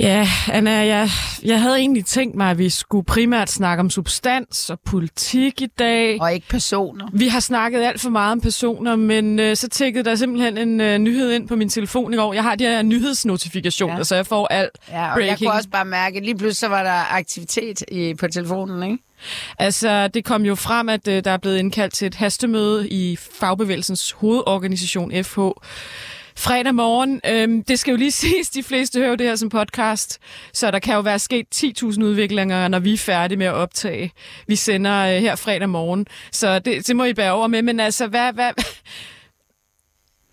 Ja, Anna, jeg, jeg havde egentlig tænkt mig, at vi skulle primært snakke om substans og politik i dag. Og ikke personer. Vi har snakket alt for meget om personer, men øh, så tækkede der simpelthen en øh, nyhed ind på min telefon i går. Jeg har de her nyhedsnotifikationer, ja. så jeg får alt Ja, og breaking. jeg kunne også bare mærke, at lige pludselig så var der aktivitet i, på telefonen, ikke? Altså, det kom jo frem, at øh, der er blevet indkaldt til et hastemøde i fagbevægelsens hovedorganisation FH. Fredag morgen, øhm, det skal jo lige siges, de fleste hører det her som podcast, så der kan jo være sket 10.000 udviklinger, når vi er færdige med at optage. Vi sender øh, her fredag morgen, så det, det må I bære over med, men altså, hvad... hvad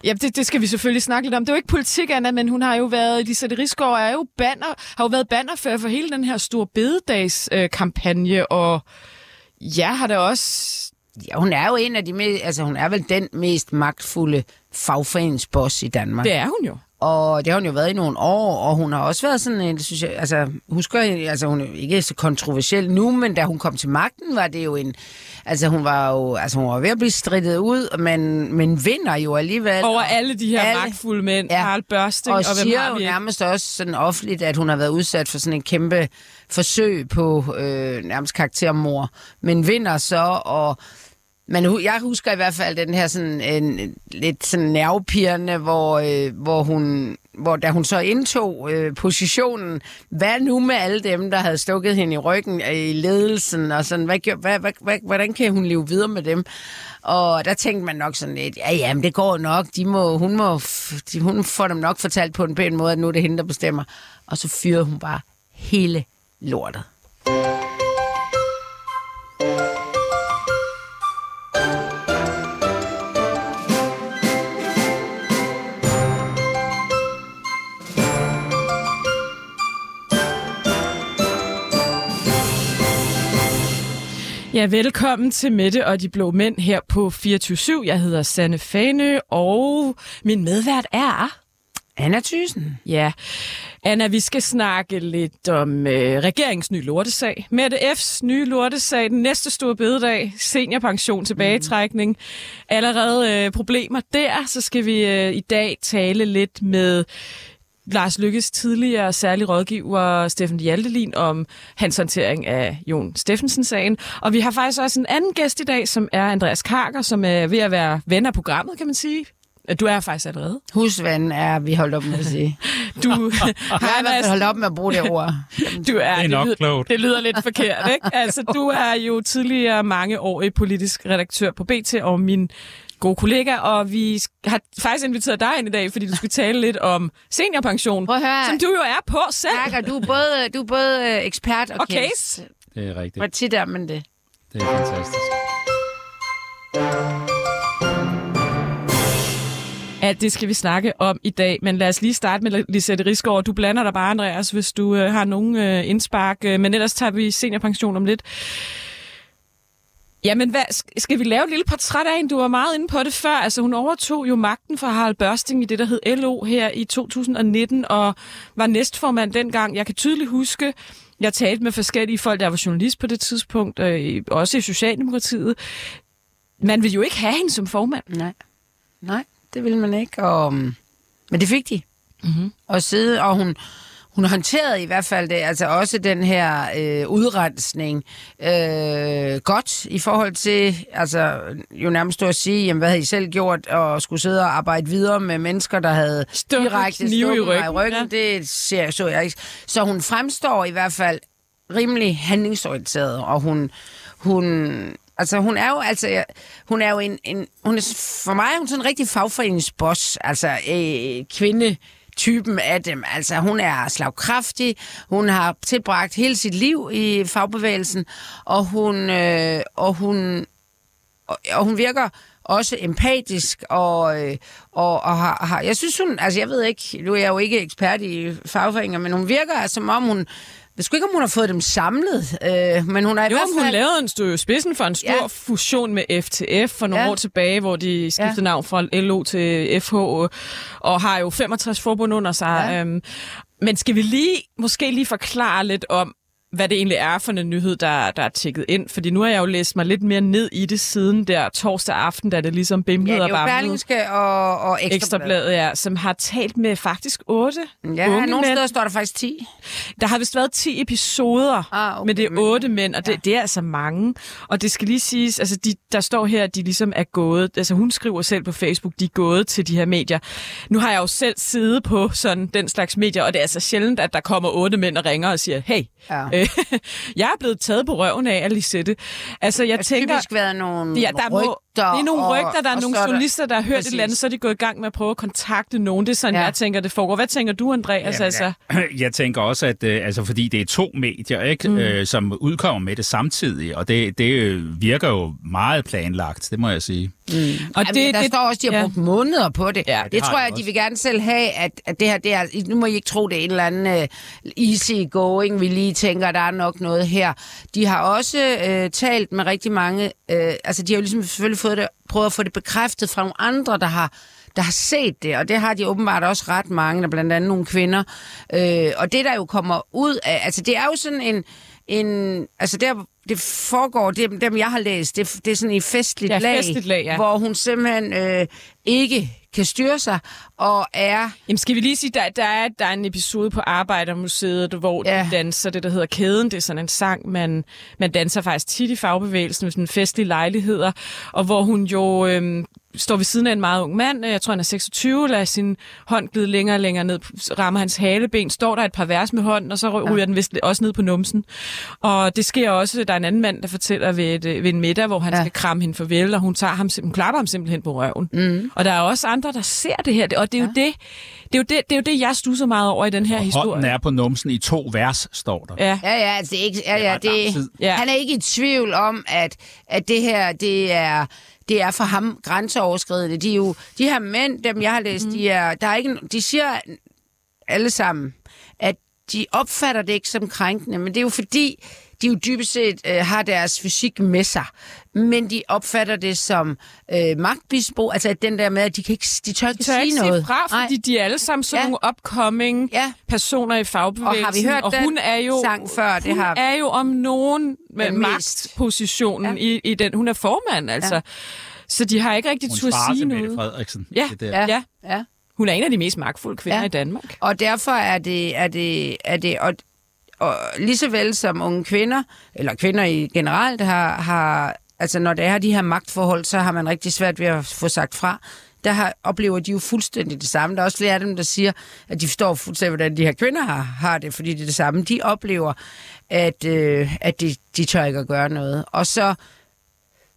Ja, det, det skal vi selvfølgelig snakke lidt om. Det er jo ikke politik, Anna, men hun har jo været, Lisette Rigsgaard er jo banner, har jo været bannerfører for hele den her store bededagskampagne, øh, kampagne, og ja, har det også... Ja, hun er jo en af de mest, altså hun er vel den mest magtfulde fagforeningsboss i Danmark. Det er hun jo. Og det har hun jo været i nogle år, og hun har også været sådan en, synes jeg, altså, husker jeg, altså hun er ikke så kontroversiel nu, men da hun kom til magten, var det jo en, altså hun var jo, altså hun var ved at blive strittet ud, men, men vinder jo alligevel. Over alle de her Alle. magtfulde mænd, Ja. Harald Børsting, og, og, hvem siger har jo nærmest også sådan offentligt, at hun har været udsat for sådan en kæmpe forsøg på øh, nærmest karaktermor, men vinder så, og men jeg husker i hvert fald den her sådan en, lidt sådan nervepirrende, hvor, øh, hvor hun hvor da hun så indtog øh, positionen, hvad nu med alle dem, der havde stukket hende i ryggen øh, i ledelsen, og sådan, hvad, hvad, hvad, hvad, hvordan kan hun leve videre med dem? Og der tænkte man nok sådan lidt, ja, ja, men det går nok, de må, hun, må, de, hun får dem nok fortalt på en pæn måde, at nu er det hende, der bestemmer. Og så fyrede hun bare hele lortet. Ja, velkommen til Mette og de blå mænd her på 24 Jeg hedder Sanne Fane, og min medvært er... Anna Thysen. Ja, Anna, vi skal snakke lidt om øh, regeringens nye lortesag. Mette F's nye lortesag, den næste store bededag, seniorpension, tilbagetrækning. Mm. Allerede øh, problemer der, så skal vi øh, i dag tale lidt med Lars Lykkes tidligere særlig rådgiver Steffen Hjaltelin om hans håndtering af Jon Steffensen-sagen. Og vi har faktisk også en anden gæst i dag, som er Andreas Karker, som er ved at være ven af programmet, kan man sige. Du er faktisk allerede. Husven er vi holdt op med at sige. Du Jeg har i hvert fald holdt op med at bruge det ord. Du er, Det er nok lyder, klogt. Det lyder lidt forkert, ikke? Altså, du er jo tidligere mangeårig politisk redaktør på BT og min gode kollega, og vi har faktisk inviteret dig ind i dag, fordi du skal tale lidt om seniorpension, Prøv at høre. som du jo er på selv. Snakker, du er både, du er både øh, ekspert og, Og case. Det er rigtigt. Hvor tit er man det? Det er fantastisk. Ja, det skal vi snakke om i dag, men lad os lige starte med Lisette Rigsgaard. Du blander dig bare, Andreas, hvis du øh, har nogen øh, indspark, øh, men ellers tager vi seniorpension om lidt. Jamen, hvad, sk- skal vi lave et lille portræt af hende? Du var meget inde på det før. Altså, hun overtog jo magten fra Harald Børsting i det, der hed LO her i 2019, og var næstformand dengang. Jeg kan tydeligt huske, jeg talte med forskellige folk, der var journalist på det tidspunkt, øh, også i Socialdemokratiet. Man vil jo ikke have hende som formand. Nej. Nej, det vil man ikke. Og, um, men det fik de. Mm-hmm. Og sidde, og hun, hun håndterede i hvert fald det, altså også den her øh, udrensning øh, godt i forhold til, altså jo nærmest at sige, jamen hvad havde I selv gjort, og skulle sidde og arbejde videre med mennesker, der havde Stukket direkte knive i mig i ryggen, ryggen. ja. Det ser, så jeg ikke. Så hun fremstår i hvert fald rimelig handlingsorienteret, og hun, hun Altså, hun er jo, altså, hun er jo en, en hun er, for mig er hun sådan en rigtig fagforeningsboss, altså øh, kvinde typen af dem. Altså, hun er slagkraftig, hun har tilbragt hele sit liv i fagbevægelsen, og hun, øh, og hun, og, og hun virker også empatisk, og, øh, og, og har, har, jeg synes hun, altså jeg ved ikke, nu er jeg jo ikke ekspert i fagforeninger, men hun virker som om hun, ved sgu ikke, om hun har fået dem samlet, øh, men hun har i Jo, hvert hun fald... lavede en stod spidsen for en stor Ja. fusion med FTF for nogle Ja. år tilbage, hvor de skiftede Ja. navn fra LO til FH, og har jo 65 forbund under sig. Ja. Øhm, men skal vi lige, måske lige forklare lidt om, hvad det egentlig er for en nyhed, der, der er tjekket ind. Fordi nu har jeg jo læst mig lidt mere ned i det siden der torsdag aften, da det ligesom bimlede Ja, og er varmede. Berlingske og, og Ekstrabladet. Ja, som har talt med faktisk otte Ja, nogle mænd. steder står der faktisk 10. Der har vist været 10 episoder, Ah, okay, men det otte mænd, og det, ja. det er altså mange. Og det skal lige siges, altså de, der står her, at de ligesom er gået, altså hun skriver selv på Facebook, de er gået til de her medier. Nu har jeg jo selv siddet på sådan den slags medier, og det er altså sjældent, at der kommer otte mænd og ringer og siger, hey, Ja. Øh, jeg er blevet taget på røven af Lisette. Altså jeg Det har tænker... typisk været nogle Ja, der må, rygter. det er nogle og, rygter, der er og nogle journalister, der har hørt Præcis. et eller andet, så er de gået i gang med at prøve at kontakte nogen. Det er sådan, Ja. ja. jeg tænker, det foregår. Hvad tænker du, Andreas? altså? Jeg tænker også, at øh, altså, fordi det er to medier, ikke, mm. øh, som udkommer med det samtidig, og det, det øh, virker jo meget planlagt, det må jeg sige. Og Jamen, det, der det, står også, at de har ja. ja. brugt måneder på det. Ja, Ja, det det tror jeg, de vil gerne selv have, at, at det her, det er, nu må I ikke tro, det er en eller anden uh, easy going, vi lige tænker, der er nok noget her. De har også uh, talt med rigtig mange, uh, altså de har jo ligesom selvfølgelig fået det, prøvet at få det bekræftet fra nogle andre, der har der har set det, og det har de åbenbart også ret mange, der blandt andet nogle kvinder. Øh, og det, der jo kommer ud af, altså det er jo sådan en, en altså der, det foregår, det, dem jeg har læst, det, det er sådan i festligt Ja, lag, festligt lag, ja. hvor hun simpelthen øh, ikke kan styre sig, og er... Jamen skal vi lige sige, der, der, er, der er en episode på Arbejdermuseet, hvor ja. De danser det, der hedder Kæden. Det er sådan en sang, man, man danser faktisk tit i fagbevægelsen med sådan festlige lejligheder, og hvor hun jo øhm, står ved siden af en meget ung mand, jeg tror han er 26, lader sin hånd glide længere og længere ned, rammer hans haleben, står der et par vers med hånden, og så ryger ja. den vist også ned på numsen. Og det sker også, der er en anden mand, der fortæller ved, et, øh, ved en middag, hvor han ja. Skal kramme hende farvel, og hun, tager ham, hun klapper ham simpelthen på røven. Mm. Og der er også andre, der ser det her, og det er, ja. jo, det, det, er, jo, det, det er jo det, jeg stusser meget over i den her historie. Hånden er på numsen i to vers, står der. Ja. Ja, ja, altså det er ikke, ja, ja, det, tid. Ja. han er ikke i tvivl om, at, at det her, det er, det er for ham grænseoverskridende. De, er jo, de her mænd, dem jeg har læst, mm. de, er, der er ikke, de siger alle sammen, at de opfatter det ikke som krænkende, men det er jo fordi, de jo dybest set øh, har deres fysik med sig, men de opfatter det som øh, magtmisbrug, altså at den der med, at de, kan ikke, de tør ikke tør sige ikke noget. fra, fordi Nej. de er alle sammen sådan Ja. nogle upcoming Ja. personer i fagbevægelsen. Og har vi hørt og hun den er jo, sang før? Det Hun har- er jo om nogen med mest. magtpositionen ja. i, i den. Hun er formand, altså. Ja. Så de har ikke rigtig tur at sige Mette noget. Frederiksen. Ja. Det der. Ja, Ja. ja. Hun er en af de mest magtfulde kvinder ja. Ja. i Danmark. Og derfor er det, er det, er det og, og lige så vel som unge kvinder, eller kvinder i generelt, har, har altså når der er de her magtforhold, så har man rigtig svært ved at få sagt fra. Der har, oplever de jo fuldstændig det samme. Der er også flere af dem, der siger, at de forstår fuldstændig, hvordan de her kvinder har, har det, fordi det er det samme. De oplever, at, øh, at de, de tør ikke at gøre noget. Og så,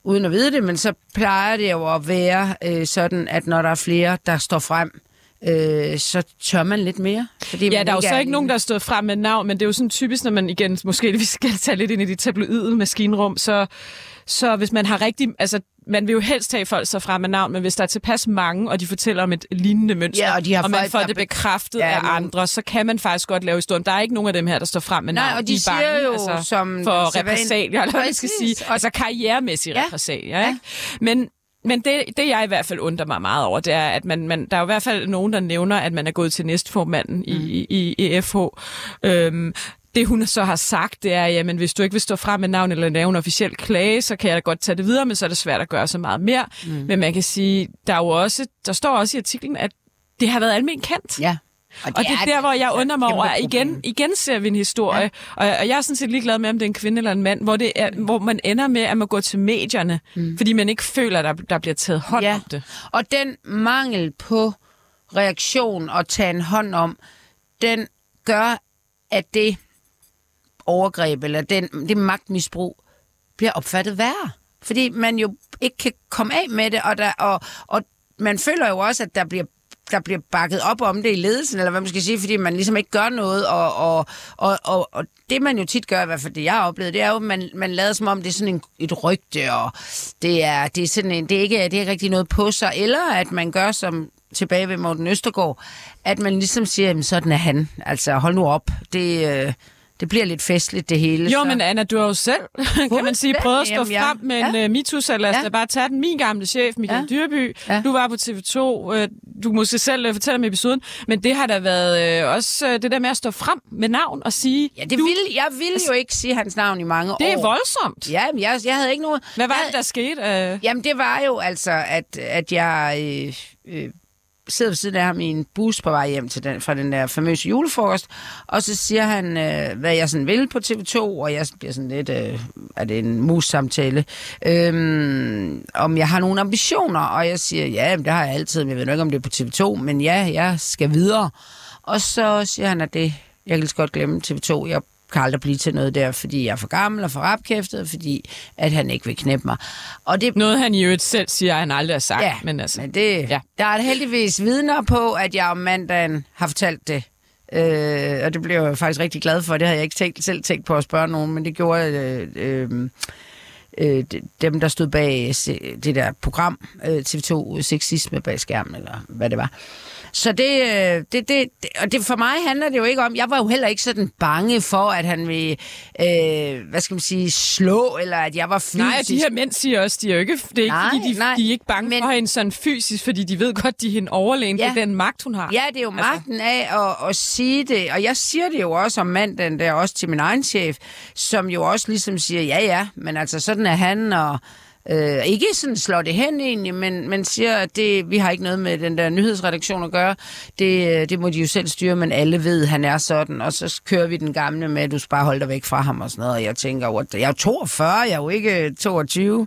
uden at vide det, men så plejer det jo at være øh, sådan, at når der er flere, der står frem, øh, så tør man lidt mere. Fordi Ja, der er jo så er ikke nogen, der har stået frem med navn, men det er jo sådan typisk, når man igen, måske vi skal tage lidt ind i de tabloide maskinrum, så, så hvis man har rigtig, altså man vil jo helst tage folk så frem med navn, men hvis der er tilpas mange, og de fortæller om et lignende mønster, Ja, og de har og man får det be- bekræftet Ja, af andre, så kan man faktisk godt lave historien. Der er ikke nogen af dem her, der står frem med Nej, navn. og de er siger bange, jo altså, som for repressalier, eller hvad man skal sige. og- Altså karrieremæssige Ja. repressalier, ikke? Men men det, det, jeg i hvert fald undrer mig meget over, det er, at man, man, der er jo i hvert fald nogen, der nævner, at man er gået til næstformanden mm. i, i, i FH. Øhm, det hun så har sagt, det er, jamen hvis du ikke vil stå frem med navn eller lave en officiel klage, så kan jeg da godt tage det videre, men så er det svært at gøre så meget mere. Mm. Men man kan sige, der er jo også, der står også i artiklen, at det har været almindeligt kendt. Ja. Og det er der, hvor jeg undrer mig over, at igen, igen ser vi en historie, ja. og, og jeg er sådan set ligeglad med, om det er en kvinde eller en mand, hvor, det er, hvor man ender med, at man går til medierne, mm. fordi man ikke føler, at der, der bliver taget hånd Ja. om det. Og den mangel på reaktion og tage en hånd om, den gør, at det overgreb eller den, det magtmisbrug bliver opfattet værre. Fordi man jo ikke kan komme af med det, og, der, og, og man føler jo også, at der bliver der bliver bakket op om det i ledelsen, eller hvad man skal sige, fordi man ligesom ikke gør noget, og, og, og, og, og det man jo tit gør, i hvert fald det jeg har oplevet, det er jo, at man, man lader som om, det er sådan en, et rygte, og det er, det er sådan en, det er ikke, det er ikke rigtig noget på sig, eller at man gør som tilbage ved Morten Østergaard, at man ligesom siger, jamen sådan er han, altså hold nu op, det, øh, det bliver lidt festligt det hele. Jo, så. men Anna, du har jo selv, kan man sige, prøvet at stå Jamen, ja. frem med en Ja. ja. uh, MeToo, så lad os Ja. bare tage den. Min gamle chef, Michael Ja. Dyrby, ja. du var på TV2, uh, du kan måske selv uh, fortælle om episoden, men det har da været uh, også uh, det der med at stå frem med navn og sige, Ja, det du, ville, jeg ville jo ikke sige hans navn i mange det er år. voldsomt. Ja, men jeg, jeg havde ikke nogen... Hvad var jeg, det, der skete? Uh, Jamen, det var jo altså, at, at jeg øh, øh, sidder ved siden af ham i en bus på vej hjem til den, fra den der famøse julefrokost, og så siger han, øh, hvad jeg sådan vil på TV2, og jeg bliver sådan lidt, øh, er det en mus-samtale, øh, om jeg har nogle ambitioner, og jeg siger, ja, det har jeg altid, men jeg ved nok ikke, om det er på TV2, men ja, jeg skal videre. Og så siger han, at det, jeg kan lige så godt glemme TV2, jeg kan aldrig blive til noget der, fordi jeg er for gammel og for rapkæftet, fordi at han ikke vil knæppe mig. Og det, noget, han i øvrigt selv siger, han aldrig har sagt. Ja, men altså, men det, ja. Der er heldigvis vidner på, at jeg om mandagen har fortalt det. Øh, og det blev jeg faktisk rigtig glad for. Det havde jeg ikke tænkt, selv tænkt på at spørge nogen, men det gjorde øh, øh, øh, de- dem, der stod bag det der program, øh, TV2 Sexisme bag skærmen, eller hvad det var. Så det, øh, det, det, det, og det, for mig handler det jo ikke om, jeg var jo heller ikke sådan bange for, at han vil, øh, hvad skal man sige, slå, eller at jeg var fysisk. Nej, de her mænd siger også, de er jo ikke, det er ikke Nej, fordi, de, nej, de er ikke bange men- for hende sådan fysisk, fordi de ved godt, de er hende overlegen. Ja. Den magt, hun har. Ja, det er jo magten af at, at sige det, og jeg siger det jo også om mandagen der, også til min egen chef, som jo også ligesom siger, ja ja, men altså sådan er han, og øh, ikke sådan slår det hen egentlig, men, men siger, at det, vi har ikke noget med den der nyhedsredaktion at gøre, det, øh, det må de jo selv styre, men alle ved, at han er sådan, og så kører vi den gamle med, at du skal bare holde dig væk fra ham og sådan noget, og jeg tænker, what, jeg er jo 42, jeg er jo ikke øh, 22.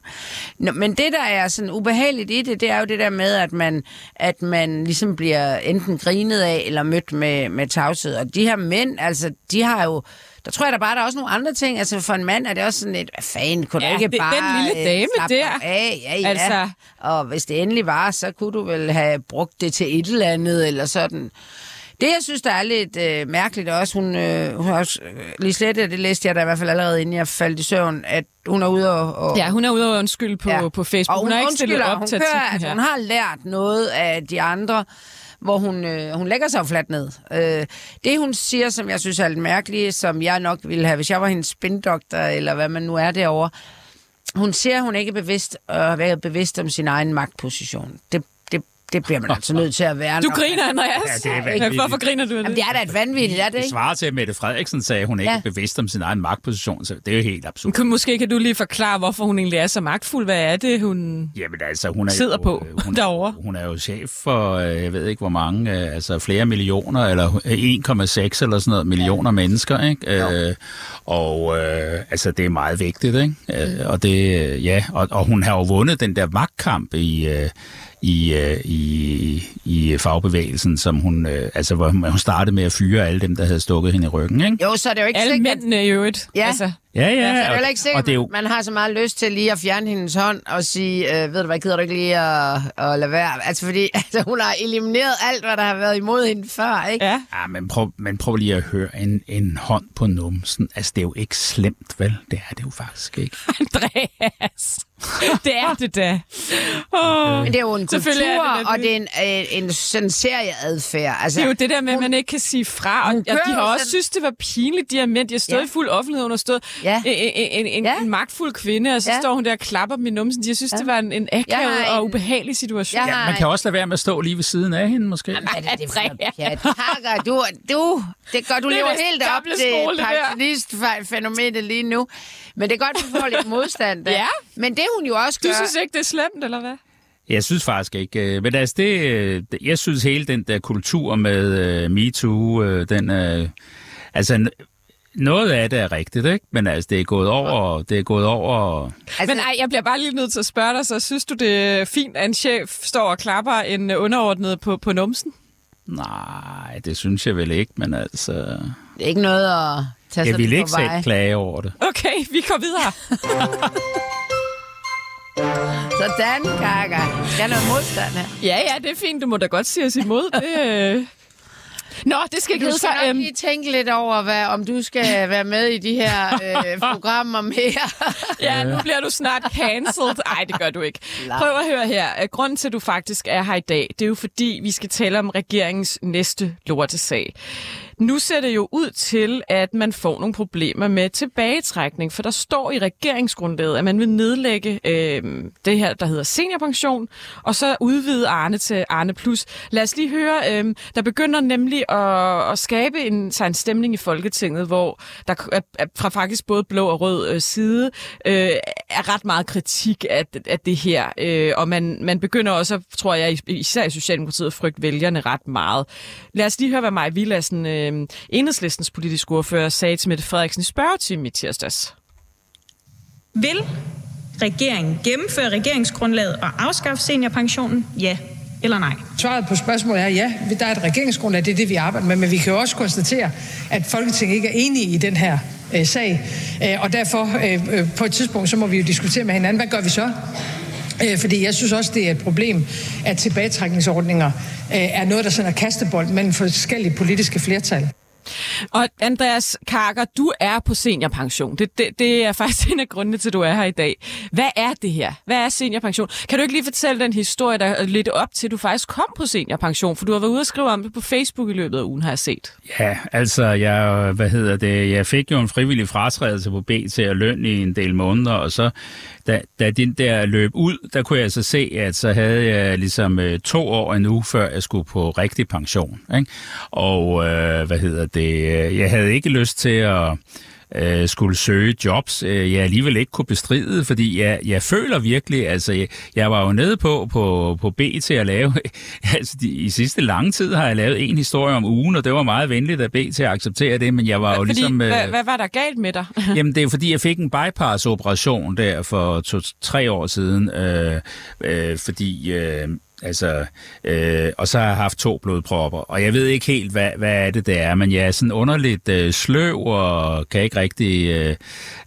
Nå, men det, der er sådan ubehageligt i det, det er jo det der med, at man, at man ligesom bliver enten grinet af, eller mødt med, med tavshed. Og de her mænd, altså, de har jo der tror jeg da bare, der er også nogle andre ting. Altså for en mand er det også sådan lidt, hvad fanden, kunne Ja, du ikke det- bare den lille øh, dame der. Af? Ja, ja. Altså- Og hvis det endelig var, så kunne du vel have brugt det til et eller andet, eller sådan. Det, jeg synes, der er lidt øh, mærkeligt også, hun, øh, hun har også, øh, lige slet, det læste jeg da i hvert fald allerede, inden jeg faldt i søvn, at hun er ude og... og Ja, hun er ude og undskylde på, ja. på Facebook. og hun, har ikke stillet op hun til kører, at her. hun har lært noget af de andre, hvor hun, øh, hun lægger sig jo fladt ned. Øh, det, hun siger, som jeg synes er lidt mærkeligt, som jeg nok ville have, hvis jeg var hendes spindoktor, eller hvad man nu er derovre, hun siger, at hun ikke er bevidst, og har været bevidst om sin egen magtposition. Det, det, det bliver man altså nødt til at være. Du når- griner, Andreas. Ja, det er vanvittigt. Hvorfor griner du af Jamen, det? det er da et vanvittigt, er det Det ikke? svarer til, at Mette Frederiksen sagde, at hun ikke Ja. er bevidst om sin egen magtposition, så det er jo helt absurd. Kan- Måske kan du lige forklare, hvorfor hun egentlig er så magtfuld. Hvad er det, hun... Jamen altså, hun er Sidder jo, på øh, hun, derovre. Hun er jo chef for, øh, jeg ved ikke hvor mange, øh, altså flere millioner, eller 1,6 eller sådan noget millioner mennesker, ikke? Øh, og øh, altså, det er meget vigtigt, ikke? Øh, og det, ja, og, og hun har jo vundet den der magtkamp i... Øh, i, øh, i, i fagbevægelsen, som hun, øh, altså, hvor hun startede med at fyre alle dem, der havde stukket hende i ryggen, ikke? Jo, så er det jo ikke Alle sikkert... mændene i øvrigt. Ja. Altså, Ja, ja, Ja, så er det ikke sikkert, og det er jo, man har så meget lyst til lige at fjerne hendes hånd og sige, øh, ved du hvad, gider du ikke lige at, at lade være? Altså fordi altså, hun har elimineret alt, hvad der har været imod hende før, ikke? ja. Ja, men prøv, men prøv lige at høre en, en hånd på numsen. Altså, det er jo ikke slemt, vel? Det er det jo faktisk ikke. Andreas. Det er det da. Oh. Men det er jo en Selvfølgelig er kultur, det og det. det er en, øh, en sådan serieadfærd. Altså, Det er jo det der med, at man ikke kan sige fra. Og, og de har også sådan- synes, det var pinligt, de her mænd. De har stået Ja. i fuld offentlighed. Hun har stået Ja. en, en, en, en, Ja. en magtfuld kvinde, og så Ja. står hun der og klapper i numsen. De synes, det var en, en akavet har og en- ubehagelig situation. Jeg Ja, man kan også lade være med at stå lige ved siden af hende, måske. Hvad er det, det for noget? Hakker, du, du, det er godt, du Det er lever helt op til pensionist-fænomenet lige nu. Men det er godt, du får lidt modstand der. Ja. Men det hun jo også Du gør... synes ikke, det er slemt, eller hvad? Jeg synes faktisk ikke. øh, Men altså, det, øh, det- jeg synes hele den der kultur med uh, MeToo, uh, den er... Altså, noget af det er rigtigt, ikke? Men altså, det er gået over... Det er gået over... Altså, Men ej, jeg bliver bare lige nødt til at spørge dig, så synes du, det er fint, at en chef står og klapper en underordnet på, på numsen? Nej, det synes jeg vel ikke, men altså... det er ikke noget at tage Jeg sig vil på ikke vej. selv klage over det. Okay, vi går videre. Sådan, Kaka. Skal der noget modstand her? Ja, ja, det er fint. Du må da godt sige os imod. Det, øh... Nå, det skal ikke Du hedde skal sig. nok øhm, lige tænke lidt over, hvad, om du skal være med i de her øh, programmer mere. Ja, nu bliver du snart cancelled. Nej, det gør du ikke. Prøv at høre her. Øh, Grunden til, at du faktisk er her i dag, det er jo fordi, vi skal tale om regeringens næste lortesag. Nu ser det jo ud til, at man får nogle problemer med tilbagetrækning, for der står i regeringsgrundlaget, at man vil nedlægge øh, det her, der hedder seniorpension, og så udvide Arne til Arne Plus. Lad os lige høre, øh, der begynder nemlig at, at skabe en, sig en stemning i Folketinget, hvor der er, er fra faktisk både blå og rød øh, side øh, er ret meget kritik af, af det her, øh, og man, man begynder også, tror jeg, især i Socialdemokratiet, at frygte vælgerne ret meget. Lad os lige høre, hvad Maja Villassen øh, enhedslistens politisk ordfører, sagde til Mette Frederiksen i spørgetime i tirsdags. Vil regeringen gennemføre regeringsgrundlaget og afskaffe seniorpensionen? Ja eller nej? Svaret på spørgsmålet er ja. Der er et regeringsgrundlag, det er det, vi arbejder med, men vi kan jo også konstatere, at Folketinget ikke er enige i den her øh, sag, øh, og derfor øh, øh, på et tidspunkt, så må vi jo diskutere med hinanden, hvad gør vi så? Øh, fordi jeg synes også, det er et problem, at tilbagetrækningsordninger øh, er noget, der sådan er kastebold mellem forskellige politiske flertal. Og Andreas Karker, du er på seniorpension. Det, det, det er faktisk en af grundene til, at du er her i dag. Hvad er det her? Hvad er seniorpension? Kan du ikke lige fortælle den historie, der er lidt op til, at du faktisk kom på seniorpension? For du har været ude og skrive om det på Facebook i løbet af ugen, har jeg set. Ja, altså, jeg, hvad hedder det, jeg fik jo en frivillig fratrædelse på B til at løn i en del måneder, og så da, da den der løb ud, der kunne jeg altså se, at så havde jeg ligesom øh, to år endnu, før jeg skulle på rigtig pension. Ikke? Og øh, hvad hedder det, jeg havde ikke lyst til at øh, skulle søge jobs, øh, jeg alligevel ikke kunne bestride, fordi jeg, jeg føler virkelig, altså jeg, jeg var jo nede på, på, på B til at lave, altså de, i sidste lange tid har jeg lavet en historie om ugen, og det var meget venligt af B til at acceptere det, men jeg var jo fordi, ligesom... Øh, hvad, hvad var der galt med dig? jamen det er fordi, jeg fik en bypass-operation der for to-tre år siden, øh, øh, fordi... Øh, Altså, øh, og så har jeg haft to blodpropper, og jeg ved ikke helt, hvad, hvad er det, det er, men jeg er sådan underligt øh, sløv og kan ikke rigtig... Øh,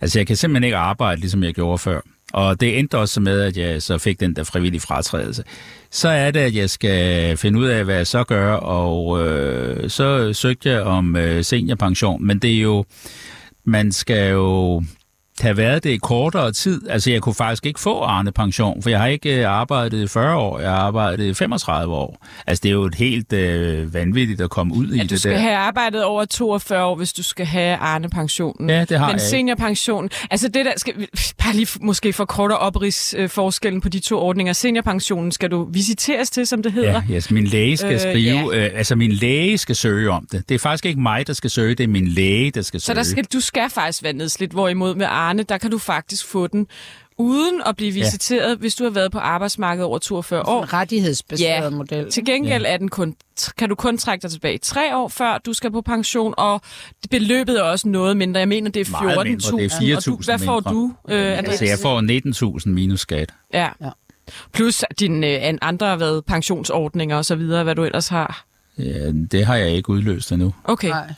altså, jeg kan simpelthen ikke arbejde, ligesom jeg gjorde før. Og det endte også med, at jeg så fik den der frivillige fratrædelse. Så er det, at jeg skal finde ud af, hvad jeg så gør, og øh, så søgte jeg om øh, seniorpension, men det er jo... Man skal jo have været det i kortere tid. Altså, jeg kunne faktisk ikke få Arne pension, for jeg har ikke øh, arbejdet i 40 år, jeg har arbejdet i 35 år. Altså, det er jo et helt øh, vanvittigt at komme ud i ja, det du skal der. have arbejdet over 42 år, hvis du skal have Arne pensionen. Ja, det har Men jeg seniorpension, altså det der, skal bare lige måske for kort at oprids øh, forskellen på de to ordninger. Seniorpensionen skal du visiteres til, som det hedder. Ja, yes, min læge skal Øh, skrive, øh, altså min læge skal søge om det. Det er faktisk ikke mig, der skal søge, det er min læge, der skal Så søge. der skal, du skal faktisk være nedslidt, hvorimod med Arne, der kan du faktisk få den uden at blive visiteret, ja. hvis du har været på arbejdsmarkedet over 42 år. En rettighedsbaseret Ja. model. Til gengæld er den kun, kan du kun trække dig tilbage i tre år, før du skal på pension, og beløbet er også noget mindre. Jeg mener, det er 14.000. Meget mindre, det er Og du, 4.000 Hvad får mindre. du, øh, Andreas? Altså, jeg får 19.000 minus skat. Ja. Ja. Plus dine øh, an- andre hvad, pensionsordninger og så videre, hvad du ellers har. Ja, det har jeg ikke udløst endnu. Okay. Nej.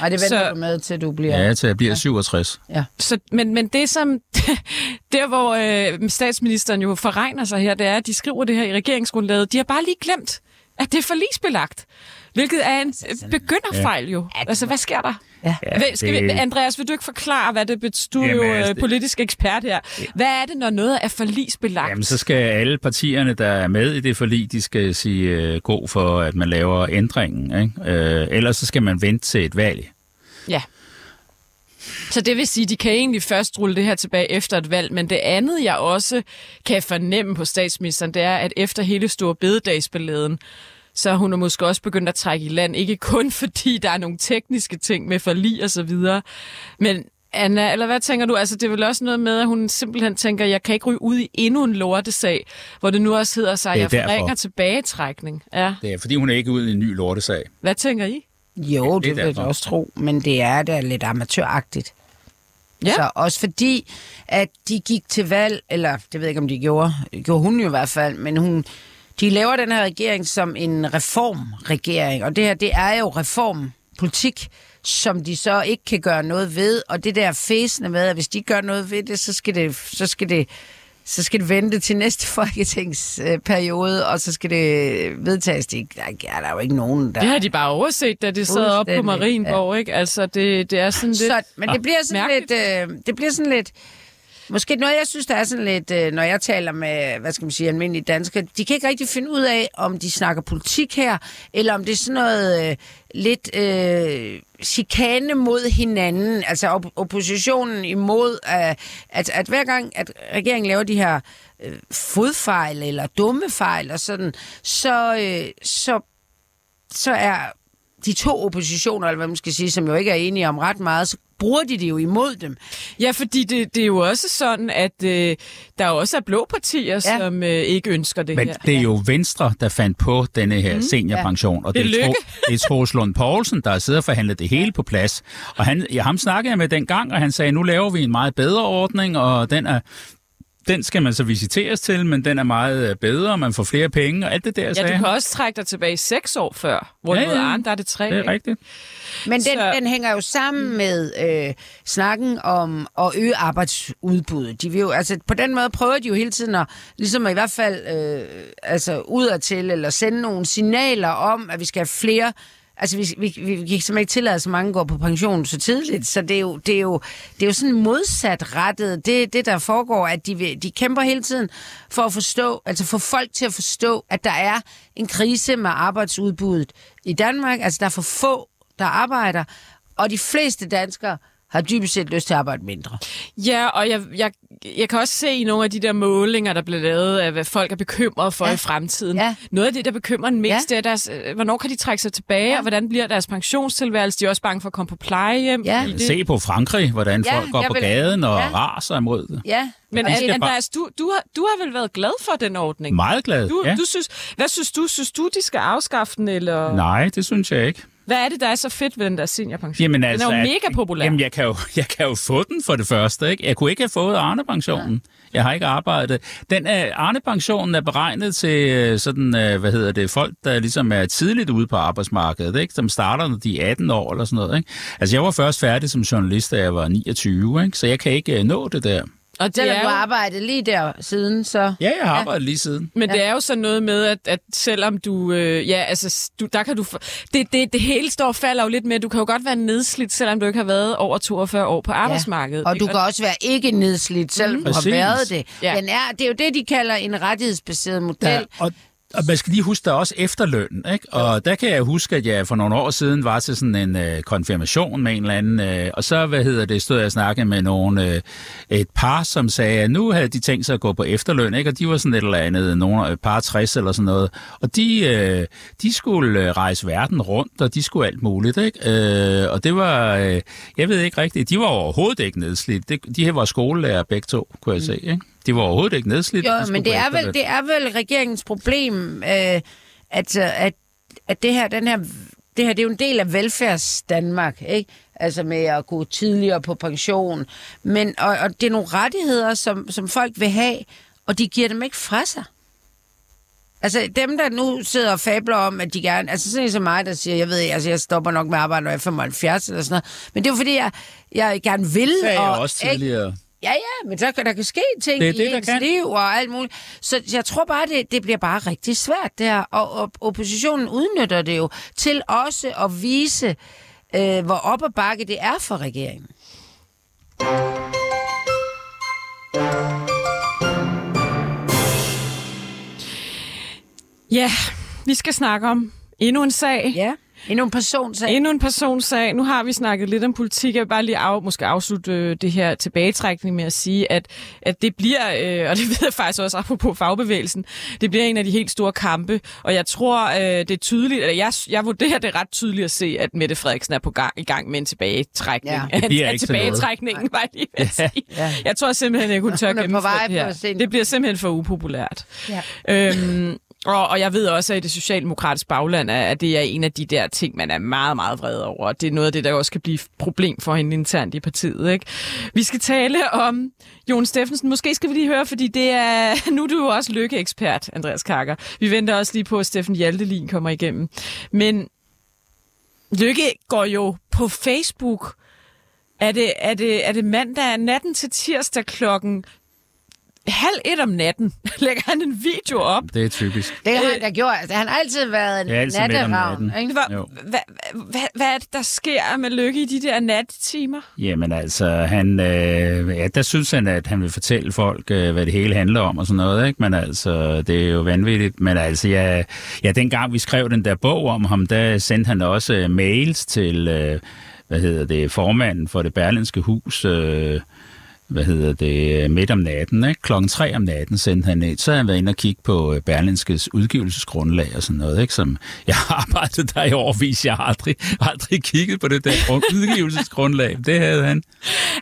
Nej, det venter Så- du med, til du bliver... Ja, til jeg bliver 67. Så, men, men det som, der hvor øh, statsministeren jo forregner sig her, det er, at de skriver det her i regeringsgrundlaget. De har bare lige glemt, at det er forlisbelagt. Hvilket er en øh, begynderfejl jo. Altså, hvad sker der? Ja. Skal vi, Andreas, vil du ikke forklare, hvad det betyder? Du er jo altså, øh, det- politisk ekspert her. Hvad er det, når noget er forlisbelagt? Jamen, så skal alle partierne, der er med i det forlig, de skal sige øh, god for, at man laver ændringen. Ikke? Øh, ellers så skal man vente til et valg. Ja. Så det vil sige, at de kan egentlig først rulle det her tilbage efter et valg, men det andet, jeg også kan fornemme på statsministeren, det er, at efter hele store bededagsballaden, så hun er måske også begyndt at trække i land, ikke kun fordi der er nogle tekniske ting med forlig og så videre, men Anna, eller hvad tænker du? Altså, det er vel også noget med, at hun simpelthen tænker, jeg kan ikke ryge ud i endnu en lortesag, hvor det nu også hedder sig, at Det jeg forringer tilbagetrækning. Ja. Det er, fordi hun er ikke ude i en ny lortesag. Hvad tænker I? Jo, det det er vil jeg også tro, men det er da lidt amatøragtigt. Ja. Så også fordi, at de gik til valg, eller det ved jeg ikke, om de gjorde, gjorde hun jo i hvert fald, men hun, de laver den her regering som en reformregering, og det her, det er jo reformpolitik, som de så ikke kan gøre noget ved, og det der fæsende med, at hvis de gør noget ved det, så skal det, så skal det, så skal det vente til næste folketingsperiode, og så skal det vedtages. Det der er der jo ikke nogen, der... Det har de bare overset, da det sad op på Marienborg, ikke? Altså, det, det er sådan lidt... Så, men det bliver sådan mærkeligt. lidt... Øh, det bliver sådan lidt... Måske noget, jeg synes, der er sådan lidt, øh, når jeg taler med, hvad skal man sige, almindelige danskere, de kan ikke rigtig finde ud af, om de snakker politik her, eller om det er sådan noget øh, lidt øh, chikane mod hinanden, altså op- oppositionen imod, øh, at, at hver gang, at regeringen laver de her øh, fodfejl eller dumme fejl og sådan, så, øh, så, så er de to oppositioner, eller hvad man skal sige, som jo ikke er enige om ret meget, så bruger de det jo imod dem. Ja, fordi det, det er jo også sådan, at øh, der også er blå partier, Ja. ja. som øh, ikke ønsker det Men her. det er jo Venstre, der fandt på denne her seniorpension. Og det, Det er. Tro, det er Troels Lund Poulsen, der har siddet og forhandlet det hele på plads. Og han, ja, ham snakkede jeg med den gang, og han sagde, nu laver vi en meget bedre ordning, og den er... Den skal man så visiteres til, men den er meget øh, bedre, og man får flere penge, og alt det der, Ja, sagde du kan også trække dig tilbage seks år før, hvor Ja, ja, ja. ja. Arne, der er det tre. Det er ikke? rigtigt. Men den, Så- den hænger jo sammen med øh, snakken om at øge arbejdsudbuddet. De vil jo, altså, på den måde prøver de jo hele tiden at, ligesom at i hvert fald øh, altså, udadtil, eller sende nogle signaler om, at vi skal have flere Altså, vi, vi, vi, vi kan simpelthen ikke tillade, at så mange går på pension så tidligt, så det er jo, det er jo, det er jo sådan modsat rettet. Det, det der foregår, at de, de kæmper hele tiden for at forstå, altså få folk til at forstå, at der er en krise med arbejdsudbuddet i Danmark. Altså, der er for få, der arbejder, og de fleste danskere har dybest set lyst til at arbejde mindre. Ja, og jeg, jeg, jeg kan også se i nogle af de der målinger, der bliver lavet af, hvad folk er bekymrede for Ja. i fremtiden. Ja. Noget af det, der bekymrer en mest, Ja. det er, deres, øh, hvornår kan de trække sig tilbage, Ja. og hvordan bliver deres pensionstilværelse. De er også bange for at komme på plejehjem. Ja. i det. Se på Frankrig, hvordan Ja, folk går på vil- gaden og ja. raser imod det. Ja, Men bare- Andreas, du, du, har, du har vel været glad for den ordning? Meget glad, Du, ja. du synes, hvad synes du? Synes du, de skal afskaffe den, eller Nej, det synes jeg ikke. Hvad er det, der er så fedt ved den der seniorpension? Jamen, den altså, er jo at- mega populær. Jamen, jeg kan, jo, jeg kan jo få den for det første. Ikke? Jeg kunne ikke have fået Arne-pensionen. Jeg har ikke arbejdet. Den er, Arne-pensionen er beregnet til øh, sådan, øh, hvad hedder det, folk, der ligesom er tidligt ude på arbejdsmarkedet, ikke? som starter, når de er 18 år eller sådan noget. Ikke? Altså, jeg var først færdig som journalist, da jeg var 29, ikke? så jeg kan ikke øh, nå det der. Og det Selvom er du har arbejdet lige der siden, så... Ja, jeg har arbejdet lige siden. men det er jo sådan noget med, at, at selvom du, øh, ja, altså, du, der kan du, det, det, det hele står og falder jo lidt med, du kan jo godt være nedslidt, selvom du ikke har været over 42 år på arbejdsmarkedet. Og du kan også være ikke nedslidt, selvom du har Præcis. været det. Ja. Den er, det er jo det, de kalder en rettighedsbaseret model. Ja, og, og man skal lige huske, der er også efterløn, ikke? Og der kan jeg huske, at jeg for nogle år siden var til sådan en øh, konfirmation med en eller anden, øh, og så, hvad hedder det, stod jeg og snakkede med nogle, øh, et par, som sagde, at nu havde de tænkt sig at gå på efterløn, ikke? Og de var sådan et eller andet, nogle et par 60 eller sådan noget, og de, øh, de skulle øh, rejse verden rundt, og de skulle alt muligt, ikke? Øh, og det var, øh, jeg ved ikke rigtigt, de var overhovedet ikke nedslidt. Det, de her var skolelærer begge to, kunne jeg se, ikke? De var overhovedet ikke nedslidt. de Jo, skulle men det er, vel, det er vel regeringens problem, øh, at, øh, at, at det her, den her, det her, det er jo en del af velfærds Danmark, ikke? Altså med at gå tidligere på pension. Men, og, og det er nogle rettigheder, som, som folk vil have, og de giver dem ikke fra sig. Altså dem, der nu sidder og fabler om, at de gerne... Altså sådan som mig, der siger, jeg ved altså jeg stopper nok med at arbejde, når jeg er 75 eller sådan noget. Men det er jo fordi, jeg, jeg gerne vil. Det sagde jeg og, også ikke? Ja, ja, men så kan der kan ske ting Det er i det, der ens kan. liv og alt muligt. Så jeg tror bare, det, det bliver bare rigtig svært der. Og, og oppositionen udnytter det jo til også at vise, øh, hvor op ad bakke det er for regeringen. Ja, vi skal snakke om endnu en sag. Ja. Endnu en personsag. Endnu en personsag. Nu har vi snakket lidt om politik. Jeg vil bare lige af, måske afslutte øh, det her tilbagetrækning med at sige, at, at det bliver, øh, og det ved jeg faktisk også apropos fagbevægelsen, det bliver en af de helt store kampe. Og jeg tror, øh, det er tydeligt, eller jeg, jeg vurderer det ret tydeligt at se, at Mette Frederiksen er på gang, i gang med en tilbagetrækning. Ja, det bliver Af ikke noget. tilbagetrækningen, var jeg lige ved at sige. Ja. Jeg tror simpelthen, jeg kunne tør Hun på gennemføre det her. Det bliver simpelthen for upopulært. Ja. Øhm, og, og jeg ved også, at i det socialdemokratiske bagland, er- at det er en af de der ting, man er meget, meget vred over. Det er noget af det, der også kan blive et problem for hende internt i partiet. Ikke? Vi skal tale om Jon Steffensen. Måske skal vi lige høre, fordi det er, nu er du jo også lykkeekspert, Andreas Kakker. Vi venter også lige på, at Steffen Hjaltelin kommer igennem. Men Lykke går jo på Facebook. Er det, er det, er det mandag natten til tirsdag klokken halv et om natten lægger han en video op. Det er typisk. Det har han da gjort. Altså, han har altid været en altid natteravn. Hvad, hvad, hvad er det, der sker med Lykke i de der nattetimer? Jamen altså, han, øh, ja, der synes han, at han vil fortælle folk, øh, hvad det hele handler om og sådan noget, ikke? Men altså, det er jo vanvittigt. Men altså, ja, ja, dengang vi skrev den der bog om ham, der sendte han også øh, mails til, øh, hvad hedder det, formanden for det berlinske hus, øh, hvad hedder det, midt om natten, ikke? Klokken tre om natten sendte han et. Så har han været inde og kigge på øh, Berlinskes udgivelsesgrundlag og sådan noget, ikke? Som jeg har arbejdet der i årvis. Jeg har aldrig, aldrig kigget på det der grund- udgivelsesgrundlag. Det havde han.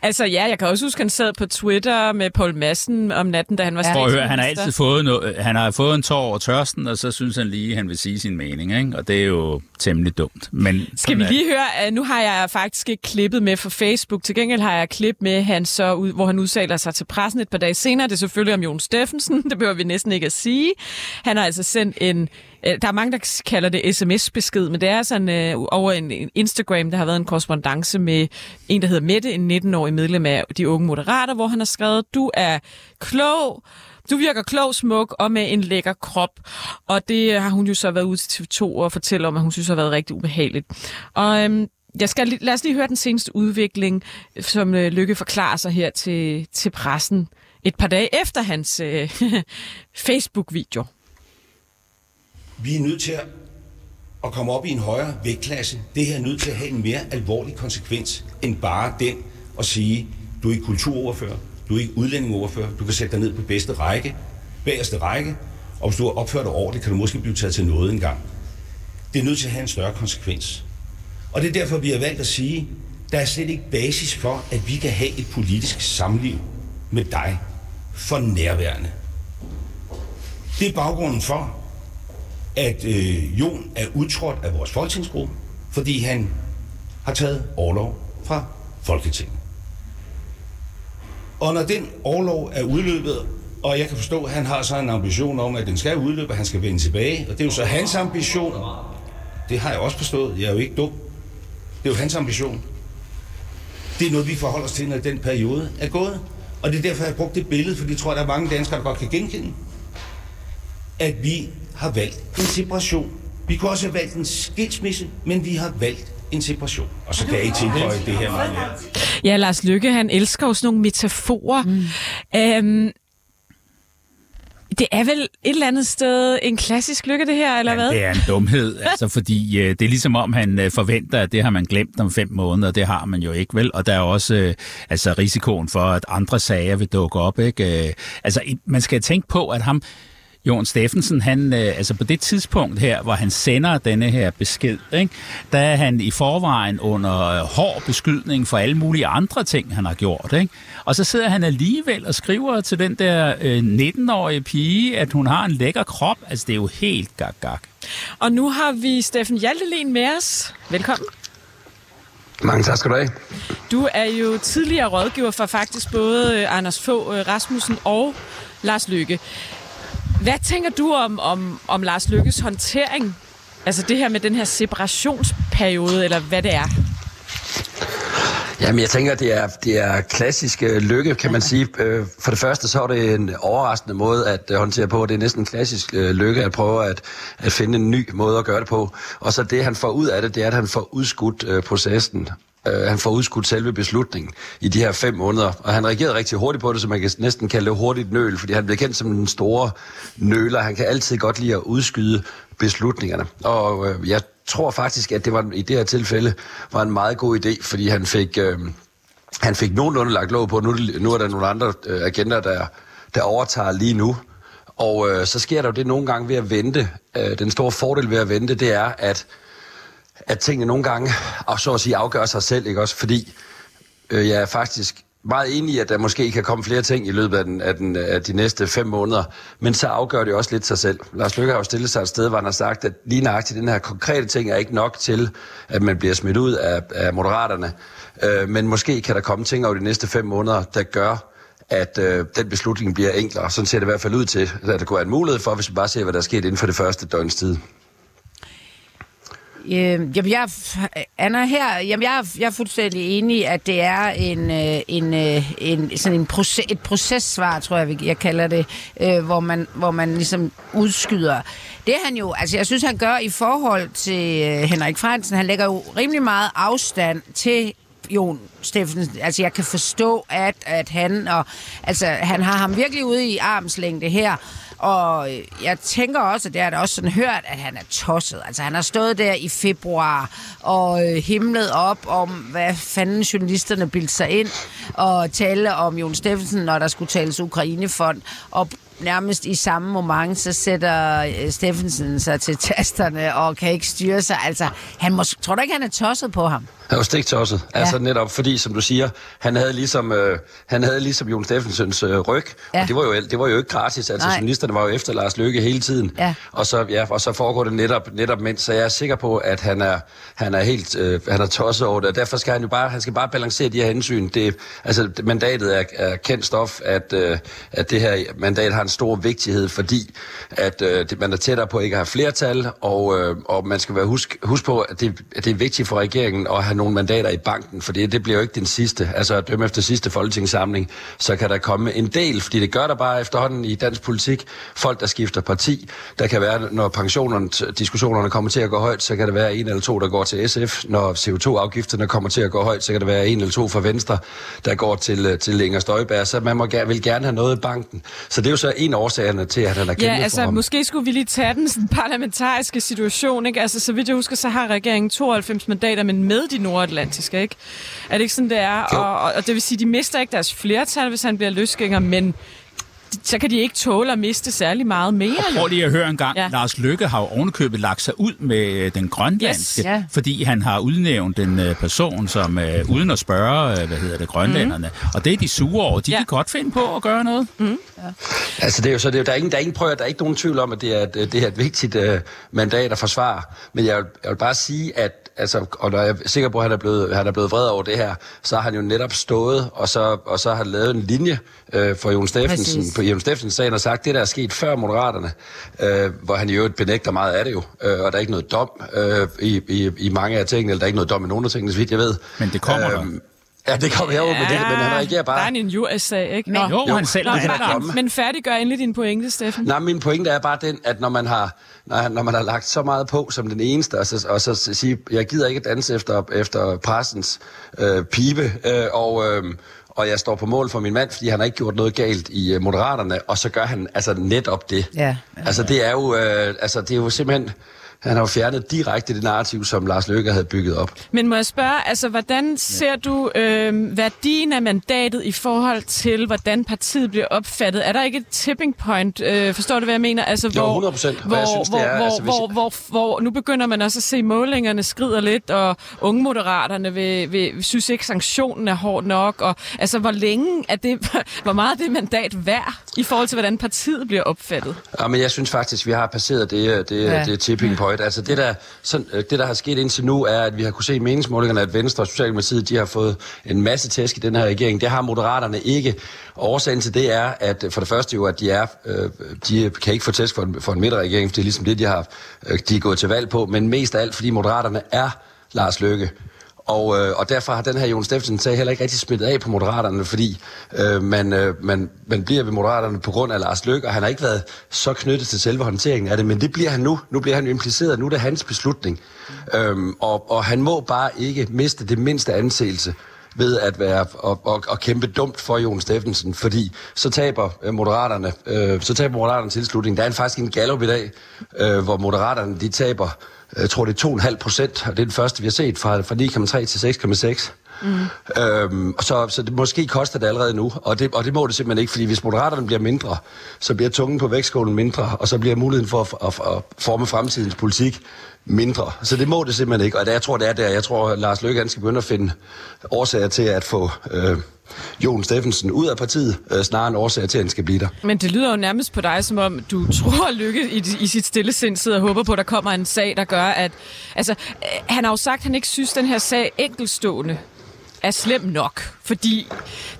Altså ja, jeg kan også huske, han sad på Twitter med Paul Madsen om natten, da han var høre, statsminister. han har altid fået, noget, han har fået en tår over tørsten, og så synes han lige, at han vil sige sin mening, ikke? Og det er jo temmelig dumt. Men Skal vi lige høre, at nu har jeg faktisk ikke klippet med fra Facebook. Til gengæld har jeg klip med, han så ud, hvor han udtaler sig til pressen et par dage senere. Det er selvfølgelig om Jon Steffensen. Det behøver vi næsten ikke at sige. Han har altså sendt en... Øh, der er mange, der kalder det sms-besked, men det er altså sådan øh, over en, en Instagram, der har været en korrespondence med en, der hedder Mette, en 19-årig medlem af de unge moderater, hvor han har skrevet, du er klog, du virker klog, smuk og med en lækker krop. Og det har hun jo så været ude til TV2 og fortælle om, at hun synes har været rigtig ubehageligt. Og øhm, jeg skal, lige- lad os lige høre den seneste udvikling, som øh, Lykke forklarer sig her til, til pressen et par dage efter hans øh, Facebook-video. Vi er nødt til at, at komme op i en højere vægtklasse. Det her er nødt til at have en mere alvorlig konsekvens, end bare den at sige, du er ikke kulturoverfører, du er ikke udlændingoverfører, du kan sætte dig ned på bedste række, bagerste række, og hvis du har opført dig ordentligt, kan du måske blive taget til noget engang. Det er nødt til at have en større konsekvens. Og det er derfor, vi har valgt at sige, der er slet ikke basis for, at vi kan have et politisk samliv med dig for nærværende. Det er baggrunden for, at øh, Jon er udtrådt af vores folketingsgruppe, fordi han har taget overlov fra Folketinget. Og når den overlov er udløbet, og jeg kan forstå, at han har så en ambition om, at den skal udløbe, og han skal vende tilbage, og det er jo så hans ambition. Det har jeg også forstået. Jeg er jo ikke dum. Det er jo hans ambition. Det er noget, vi forholder os til, når den periode er gået. Og det er derfor, jeg har brugt det billede, for det tror jeg, der er mange danskere, der godt kan genkende. At vi har valgt en separation. Vi kunne også have valgt en skilsmisse, men vi har valgt en separation. Og så kan jeg ikke tilføje det her meget mere. Ja, Lars Lykke, han elsker jo sådan nogle metaforer. Mm. Øhm, det er vel et eller andet sted en klassisk lykke, det her, eller hvad? Det er en dumhed, altså, fordi øh, det er ligesom om, han øh, forventer, at det har man glemt om fem måneder, det har man jo ikke, vel? Og der er også øh, altså, risikoen for, at andre sager vil dukke op, ikke? Øh, altså, man skal tænke på, at ham, Jon Steffensen, han, øh, altså på det tidspunkt her, hvor han sender denne her besked, ikke, der er han i forvejen under øh, hård beskydning for alle mulige andre ting, han har gjort. Ikke? Og så sidder han alligevel og skriver til den der øh, 19-årige pige, at hun har en lækker krop. Altså det er jo helt gak-gak. Og nu har vi Steffen Hjaltelin med os. Velkommen. Mange tak skal du have. Du er jo tidligere rådgiver for faktisk både øh, Anders Fogh Rasmussen og Lars Lykke. Hvad tænker du om, om, om Lars Lykkes håndtering? Altså det her med den her separationsperiode, eller hvad det er? Jamen, jeg tænker, det er, det er klassisk øh, lykke, kan man sige. Øh, For det første, så er det en overraskende måde at øh, håndtere på. Det er næsten klassisk øh, lykke at prøve at, at finde en ny måde at gøre det på. Og så det, han får ud af det, det er, at han får udskudt øh, processen. Øh, han får udskudt selve beslutningen i de her fem måneder. Og han reagerede rigtig hurtigt på det, så man kan næsten kalde det hurtigt nøl, fordi han blev kendt som den store nøler. Han kan altid godt lide at udskyde beslutningerne. Og øh, jeg tror faktisk, at det var i det her tilfælde var en meget god idé, fordi han fik, øh, han fik nogenlunde lagt lov på. Nu, nu er der nogle andre øh, agenter, der, der overtager lige nu. Og øh, så sker der jo det nogle gange ved at vente. Øh, den store fordel ved at vente, det er, at at tingene nogle gange, og så at sige, afgør sig selv, ikke også? Fordi øh, jeg er faktisk meget enig i, at der måske kan komme flere ting i løbet af, den, af, den, af de næste fem måneder, men så afgør det også lidt sig selv. Lars Løkke har jo stillet sig et sted, hvor han har sagt, at lige nøjagtigt den her konkrete ting er ikke nok til, at man bliver smidt ud af, af moderaterne, øh, men måske kan der komme ting over de næste fem måneder, der gør, at øh, den beslutning bliver enklere. Sådan ser det i hvert fald ud til, at der kunne være en mulighed for, hvis vi bare ser, hvad der er sket inden for det første døgns tid. Øh, jamen, jeg, Anna, her, jamen, jeg, jeg er fuldstændig enig at det er en, øh, en, øh, en, sådan en proces, et processvar, tror jeg, vi- jeg kalder det, øh, hvor, man, hvor man ligesom udskyder. Det han jo, altså jeg synes, han gør i forhold til øh, Henrik Fransen, han lægger jo rimelig meget afstand til Jon Steffensen. Altså, jeg kan forstå, at, at han, og, altså, han har ham virkelig ude i armslængde her. Og jeg tænker også, at det er da også sådan hørt, at han er tosset. Altså, han har stået der i februar og øh, himlet op om, hvad fanden journalisterne bildte sig ind, og tale om Jon Steffensen, når der skulle tales Ukrainefond. Og nærmest i samme moment, så sætter øh, Steffensen sig til tasterne og kan ikke styre sig. Altså, han må, tror du ikke, han er tosset på ham? Han var stiktosset. Ja. Altså netop fordi, som du siger, han havde ligesom, øh, han havde ligesom Jon Steffensens øh, ryg. Ja. Og det var, jo, det var jo ikke gratis. Altså Nej. journalisterne var jo efter Lars Løkke hele tiden. Ja. Og, så, ja, og så foregår det netop, netop mens. Så jeg er sikker på, at han er, han er helt øh, han er tosset over det. Og derfor skal han jo bare, han skal bare balancere de her hensyn. Det, altså mandatet er, er kendt stof, at, øh, at det her mandat har en stor vigtighed, fordi at øh, det, man er tættere på ikke at have flertal, og, øh, og man skal være husk, husk på, at det, at det er vigtigt for regeringen at have nogle mandater i banken, for det, bliver jo ikke den sidste. Altså at dømme efter sidste folketingssamling, så kan der komme en del, fordi det gør der bare efterhånden i dansk politik. Folk, der skifter parti, der kan være, når pensionerne, diskussionerne kommer til at gå højt, så kan der være en eller to, der går til SF. Når CO2-afgifterne kommer til at gå højt, så kan der være en eller to fra Venstre, der går til, øh, til Inger Støjberg. Så man må, vil gerne have noget i banken. Så det er jo så en af årsagerne til, at han har kæmpet Ja, for altså ham. måske skulle vi lige tage den parlamentariske situation, ikke? Altså, så vidt jeg husker, så har regeringen 92 mandater, men med de nordatlantiske, ikke? Er det ikke sådan, det er? Jo. Og, og, og det vil sige, de mister ikke deres flertal, hvis han bliver løsgænger, men så kan de ikke tåle at miste særlig meget mere. jo. Prøv lige at høre en gang. Ja. Ja. Lars Lykke har jo ovenikøbet lagt sig ud med øh, den grønlandske, Yes, ja. fordi han har udnævnt en øh, person, som øh, uden at spørge, øh, hvad hedder det, grønlænderne. Mm. Og det er de sure over. De Ja. ja. kan godt finde på at gøre noget. Mm. Altså det er jo så, det er, jo- der er ingen, der er ingen prøver, der er ikke nogen tvivl om, at det er, et- det er et vigtigt uh, mandat at forsvare. Men jeg vil, jeg vil bare sige, at altså, og når jeg er sikker på, at han er, blevet, han er blevet vred over det her, så har han jo netop stået, og så, og så har han lavet en linje uh, for Jon Steffensen, Præcis. på Jon Steffensens sagen og sagt, det der er sket før Moderaterne, uh, hvor han i øvrigt benægter meget af det jo, uh, og der er ikke noget dom uh, i, i, i mange af tingene, eller der er ikke noget dom i nogen af tingene, så vidt jeg ved. Men det kommer der. Ja, det kommer jeg jo, men, det, men han reagerer Der er bare... en USA, ikke? Nå. Jo, Jo, han selv Nå, er det der. men, men færdiggør endelig din pointe, Steffen. Nej, min pointe er bare den, at når man har, når, når man har lagt så meget på som den eneste, og så, og så sige, jeg gider ikke danse efter, efter pressens øh, pibe, øh, og, øh, og jeg står på mål for min mand, fordi han har ikke gjort noget galt i øh, Moderaterne, og så gør han altså netop det. Ja. Altså det er jo, øh, altså det er jo simpelthen, han har jo fjernet direkte det narrativ, som Lars Løkke havde bygget op. Men må jeg spørge, altså, hvordan ser du øh, værdien af mandatet i forhold til, hvordan partiet bliver opfattet? Er der ikke et tipping point? Øh, forstår du, hvad jeg mener? Altså, Jo, hvor, 100%, hvor, er- hvor, altså, hvor, hvor, hvor, nu begynder man også at se, at målingerne skrider lidt, og unge moderaterne vil, vil, synes ikke, sanktionen er hård nok. Og, altså, hvor længe er det, hvor meget er det mandat værd i forhold til, hvordan partiet bliver opfattet? Ja, men jeg synes faktisk, vi har passeret det, øh, det, Ja. ja. det tipping point. Altså det der, sådan, øh, det, der har sket indtil nu, er, at vi har kunne se i meningsmålingerne, at Venstre og Socialdemokratiet, de har fået en masse tæsk i den her regering. Det har Moderaterne ikke. Og årsagen til det er, at øh, for det første jo, at de er, øh, de kan ikke få tæsk for en, for en midterregering, for det er ligesom det, de har, øh, de er gået til valg på, men mest af alt, fordi Moderaterne er Lars Løkke. Og, øh, og derfor har den her Jon Steffensen sag heller ikke rigtig smittet af på Moderaterne, fordi øh, man, øh, man, man bliver ved Moderaterne på grund af Lars Løkke, og han har ikke været så knyttet til selve håndteringen af det, men det bliver han nu. Nu bliver han impliceret, nu er det hans beslutning. Øhm, og, og han må bare ikke miste det mindste anseelse ved at være og, og, og kæmpe dumt for Jon Steffensen, fordi så taber øh, moderaterne, øh, så taber moderaterne tilslutning. Der er en, faktisk en gallup i dag, øh, hvor moderaterne de taber, øh, jeg tror det er 2,5 procent, og det er den første vi har set fra, fra 9,3 til 6,6. Mm. Øhm, så, så det måske koster det allerede nu, og det, og det må det simpelthen ikke, fordi hvis moderaterne bliver mindre, så bliver tungen på vægtskålen mindre, og så bliver muligheden for at, at, at forme fremtidens politik mindre. Så det må det simpelthen ikke, og det, jeg tror, det er der. Jeg tror, at Lars Løkke han skal begynde at finde årsager til at få øh, Jon Steffensen ud af partiet, øh, snarere end årsager til, at han skal blive der. Men det lyder jo nærmest på dig, som om du tror, at Lykke i, i sit stille sind sidder og håber på, at der kommer en sag, der gør, at... Altså, øh, han har jo sagt, at han ikke synes, at den her sag enkelstående er slem nok. Fordi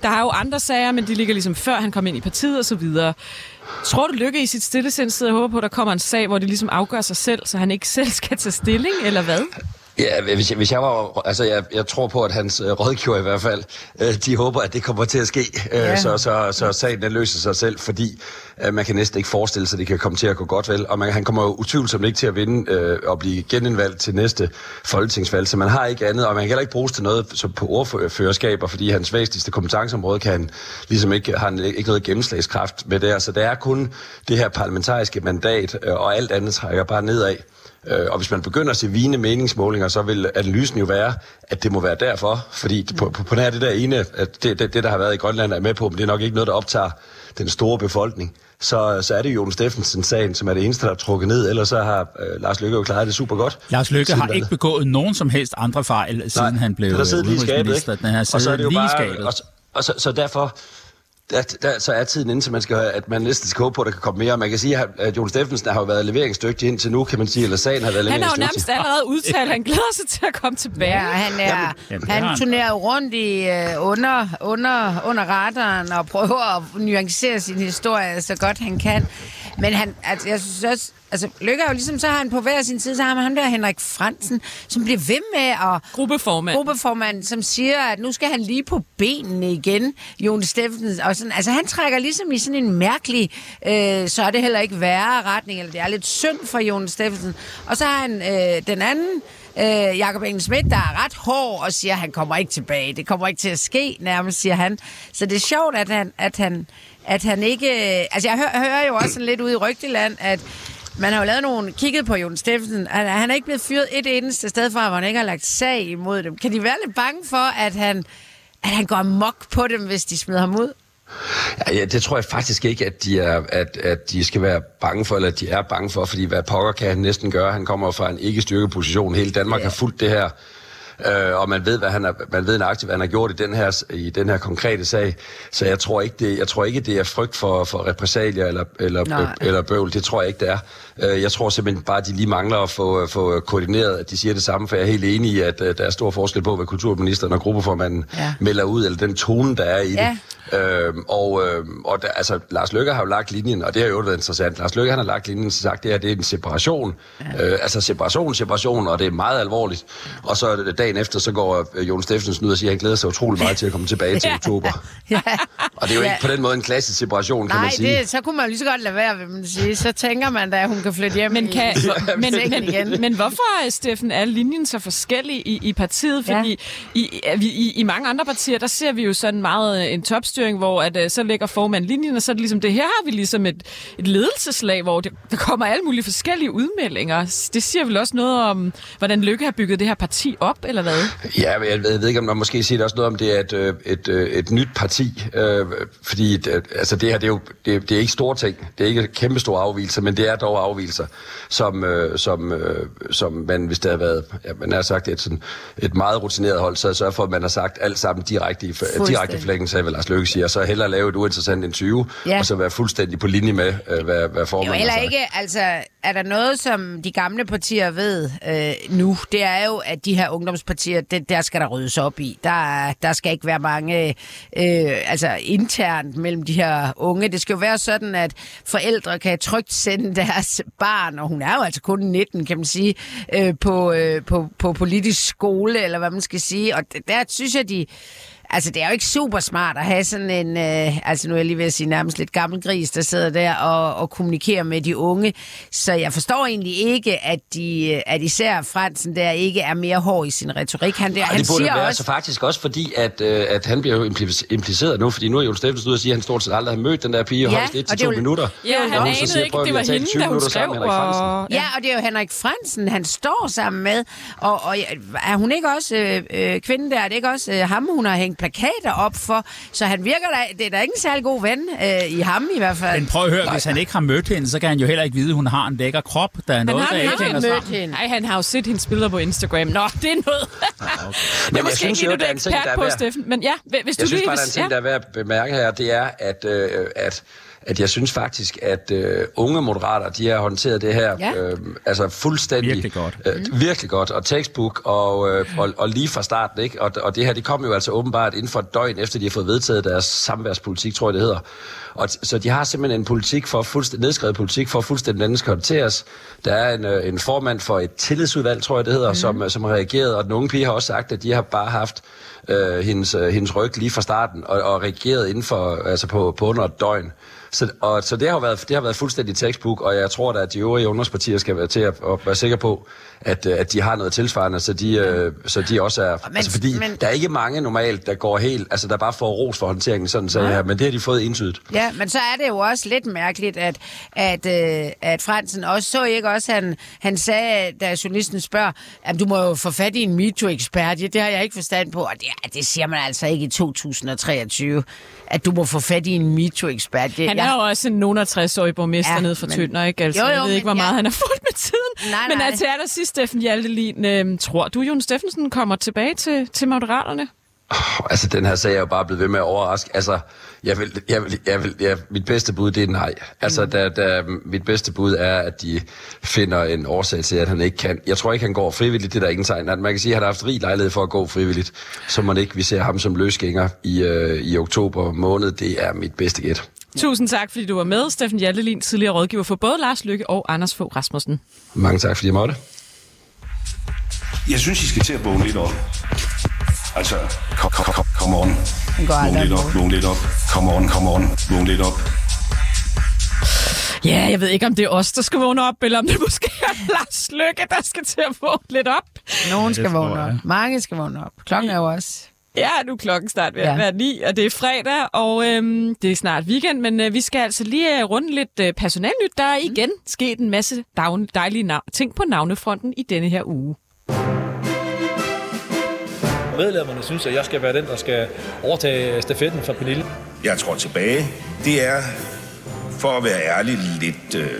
der er jo andre sager, men de ligger ligesom før han kom ind i partiet og så videre. Tror du, Lykke i sit stillesind sidder og håber på, at der kommer en sag, hvor det ligesom afgør sig selv, så han ikke selv skal tage stilling, eller hvad? Ja, hvis jeg, hvis jeg var... Altså, jeg, jeg tror på, at hans øh, rådgiver i hvert fald, øh, de håber, at det kommer til at ske, øh, Ja. så, så, så sagen den løser sig selv, fordi øh, man kan næsten ikke forestille sig, at det kan komme til at gå godt vel, og man, han kommer jo utvivlsomt ikke til at vinde øh, og blive genindvalgt til næste folketingsvalg, så man har ikke andet, og man kan heller ikke bruges til noget som på ordførerskaber, fordi hans væsentligste kompetenceområde kan han ligesom ikke, har han ikke noget gennemslagskraft med der, så det er kun det her parlamentariske mandat, øh, og alt andet trækker bare nedad. Øh, og hvis man begynder at se vigende meningsmålinger, så vil analysen jo være, at det må være derfor. Fordi på, på, på nær det der ene, at det, det, det, der har været i Grønland, er med på, men det er nok ikke noget, der optager den store befolkning. Så, så er det jo Jon Steffensen-sagen, som er det eneste, der er trukket ned. Ellers så har øh, Lars Løkke jo klaret det super godt. Lars Løkke siden har ikke begået nogen som helst andre fejl, siden han blev den har siddet lige i skabet, udenrigsminister. Den har og så er siddet det jo bare, og, og så, så derfor, der, der, så er tiden inde, til man skal, at man næsten skal håbe på, at der kan komme mere. Man kan sige, at Jon Steffensen har jo været leveringsdygtig indtil nu, kan man sige, eller sagen har været Han har jo leveringsdygtig. nærmest allerede udtalt, at han glæder sig til at komme tilbage. Ja, han, er, Jamen, han han. turnerer jo rundt i, øh, under, under, under radaren og prøver at nuancere sin historie så godt han kan. Men han, altså, jeg synes også, altså, Lykke er jo ligesom, så har han på hver sin side, så har man ham der Henrik Fransen, som bliver ved med at Gruppeformand. gruppeformand, som siger, at nu skal han lige på benene igen, Jon Steffensen. Og sådan, altså han trækker ligesom i sådan en mærkelig, øh, så er det heller ikke værre retning, eller det er lidt synd for Jon Steffensen. Og så har han øh, den anden, øh, Jakob Engel Schmidt, der er ret hård og siger, at han kommer ikke tilbage. Det kommer ikke til at ske, nærmest, siger han. Så det er sjovt, at han, at han, at han ikke... øh, Altså, jeg hører, hører jo også lidt ud i Rygteland, at man har jo lavet nogle, kigget på Jon Steffensen. Han, han er ikke blevet fyret et eneste sted fra, hvor han ikke har lagt sag imod dem. Kan de være lidt bange for, at han, at han går amok på dem, hvis de smider ham ud? Ja, ja, det tror jeg faktisk ikke, at de, er, at, at de skal være bange for, eller at de er bange for, fordi hvad pokker kan han næsten gøre. Han kommer fra en ikke-styrket position. Hele Danmark har fulgt det her. Øh, og man ved, hvad han er, man ved nøjagtigt, hvad han har gjort i den her, i den her konkrete sag. Så jeg tror ikke, det, jeg tror ikke, det er frygt for, for repressalier eller, eller, Nej. eller bøvl. Det tror jeg ikke, det er. Øh, jeg tror simpelthen bare, at de lige mangler at få, få koordineret, at de siger det samme, for jeg er helt enig i, at der er stor forskel på, hvad kulturministeren og gruppeformanden Ja. ja. melder ud, eller den tone, der er i Ja. det. Øhm, og øhm, og der, altså, Lars Løkke har jo lagt linjen, og det har jo været interessant. Lars Løkke han har lagt linjen og sagt, det her det er en separation. Ja. Øh, altså separation, separation, og det er meget alvorligt. Og så dagen efter, så går øh, Jon Steffensen ud og siger, at han glæder sig utrolig meget til at komme tilbage til oktober. Ja. Og det er jo Ja. ikke på den måde en klassisk separation, kan Nej, man sige. det, så kunne man jo lige så godt lade være, vil man sige. Så tænker man da, at hun kan flytte hjem Men, kan, i, men, sengen igen. men, men hvorfor, Steffen, er linjen så forskellig i, i partiet? Ja. Fordi i, i, i, i mange andre partier, der ser vi jo sådan meget øh, en topstyring, hvor at, øh, så lægger formand linjen, og så er det ligesom, det her har vi ligesom et, et ledelseslag, hvor det, der kommer alle mulige forskellige udmeldinger. Det siger vel også noget om, hvordan Lykke har bygget det her parti op, eller hvad? Ja, men jeg ved, jeg ved ikke, om man måske siger det også noget om, det er et, øh, et, øh, et nyt parti. Øh, fordi det, altså det her, det er jo det, det er ikke store ting. Det er ikke kæmpe store afvielser, men det er dog afvielser, som, øh, som, øh, som man, hvis det havde været, ja, man har sagt, et, sådan, et meget rutineret hold, så sørger for, at man har sagt alt sammen direkte i, direkte i forlængelse af, hvad Lars Løkke siger. Så hellere lave et uinteressant interview, Ja. ja. og så være fuldstændig på linje med, øh, hvad, hvad er jo formanden heller ikke, altså, er der noget, som de gamle partier ved øh, nu, det er jo, at de her ungdomspartier, det, der skal der ryddes op i. Der, der skal ikke være mange, øh, altså internt mellem de her unge. Det skal jo være sådan, at forældre kan trygt sende deres barn, og hun er jo altså kun 19, kan man sige, øh, på, øh, på, på politisk skole, eller hvad man skal sige. Og der synes jeg, de... Altså, det er jo ikke super smart at have sådan en, øh, altså nu er jeg lige ved at sige nærmest lidt gammel gris, der sidder der og, og kommunikerer med de unge. Så jeg forstår egentlig ikke, at, de, at især Fransen der ikke er mere hård i sin retorik. Han, der, Ej, han det burde siger være også... så faktisk også fordi, at, øh, at han bliver jo impli- impliceret nu, fordi nu er Jon Steffensen ude og sige, at han stort set aldrig har mødt den der pige, Ja, ja, højst et til to jo- minutter. Ja, Og han så anede siger, ikke, det var hende, 20 da hun minutter skrev. Og... Ja, og det er jo Henrik Fransen, han står sammen med. Og, og er hun ikke også, øh, øh, kvinden der, er det ikke også øh, ham, hun har hængt plakater op for? Så han virker da, det er da ikke en særlig god ven øh, i ham i hvert fald. Men prøv at høre, hvis han ikke har mødt hende, så kan han jo heller ikke vide, at hun har en lækker krop. Der er Han noget, der han ikke har hænger mødt hende. Nej, han har jo set hendes billeder på Instagram. Nå, det er noget. det er jeg måske synes ikke jo, det, du der er er ekspert der er på, Steffen. Men ja, hvis du Jeg synes lige... bare, der er en ting, der er værd at bemærke her, det er, at, øh, at, at jeg synes faktisk, at øh, unge moderater, de har håndteret det her Ja. øh, altså fuldstændig Virkelig godt. Øh, virkelig godt, og textbook, og, øh, og, og lige fra starten, ikke? Og, og det her, det kom jo altså åbenbart inden for et døgn, efter de har fået vedtaget deres samværspolitik, tror jeg det hedder. Og t- så de har simpelthen en politik for fuldstændig, nedskrevet politik for fuldstændig anden skal håndteres. Der er en, øh, en formand for et tillidsudvalg, tror jeg det hedder, mm. som, øh, som har reageret, og den unge pige har også sagt, at de har bare haft øh, hendes, øh, hendes ryg lige fra starten, og, og reageret inden for, altså på, på under et døgn. Så, og, så det har været, det har været fuldstændig textbook, og jeg tror da, at de øvrige ungdomspartier skal være til at, at være sikre på, at, øh, at de har noget tilsvarende, så de, øh, så de også er... Men- altså fordi men- der er ikke mange normalt, der går helt... Altså der bare får ros for håndteringen, sådan så her, men det har de fået indsydet. Ja, men så er det jo også lidt mærkeligt, at, at, øh, at Fransen også så ikke også, han, han sagde, da journalisten spørger, at du må jo få fat i en MeToo-ekspert. Ja, det har jeg ikke forstand på, og det, det siger man altså ikke i 2023, at du må få fat i en MeToo-ekspert. Det, Han jeg- er jo også en nogen 60-årig borgmester Ja, nede fra men- Tønder, ikke? Altså, Jo, jo, jeg ved ikke, hvor men meget ja. han har fulgt med tiden. Nej, Men nej. altså, til allersidst, Steffen Hjaltelin, øh, tror du, Jon Steffensen kommer tilbage til, til Moderaterne? Altså, den her sag er jo bare blevet ved med at overraske. Altså, jeg vil, jeg vil, jeg vil, jeg, mit bedste bud, det er nej. Altså, Mm. der, der, mit bedste bud er, at de finder en årsag til, at han ikke kan. Jeg tror ikke, han går frivilligt, det er der ingen tegn. Man kan sige, at han har haft rig lejlighed for at gå frivilligt, så man ikke vi ser ham som løsgænger i, øh, i oktober måned. Det er mit bedste gæt. Tusind tak, fordi du var med, Steffen Hjaltelin, tidligere rådgiver for både Lars Lykke og Anders Fogh Rasmussen. Mange tak, fordi jeg måtte. Jeg synes, I skal til at vågne lidt op. Altså, kom, kom, kom, kom on. Vågn lidt at op, vågn lidt op. Kom on, kom on. Vågn lidt op. Ja, jeg ved ikke, om det er os, der skal vågne op, eller om det måske er Lars Lykke, der skal til at vågne lidt op. Nogen skal vågne op. Mange skal vågne op. Klokken er jo også... Ja, nu er klokken snart ved at Ja. være ni, og det er fredag, og øhm, det er snart weekend, men øh, vi skal altså lige øh, runde lidt øh, personalnyt. Der er igen sket en masse dagn- dejlige nav- ting på navnefronten i denne her uge. Medlemmerne synes, at jeg skal være den, der skal overtage stafetten fra Pernille. Jeg tror tilbage. Det er, for at være ærlig, lidt øh,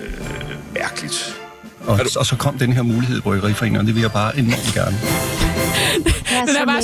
mærkeligt. Og, og så kom den her mulighed i Bryggeriforeningen, og det vil jeg bare enormt gerne. Den er bare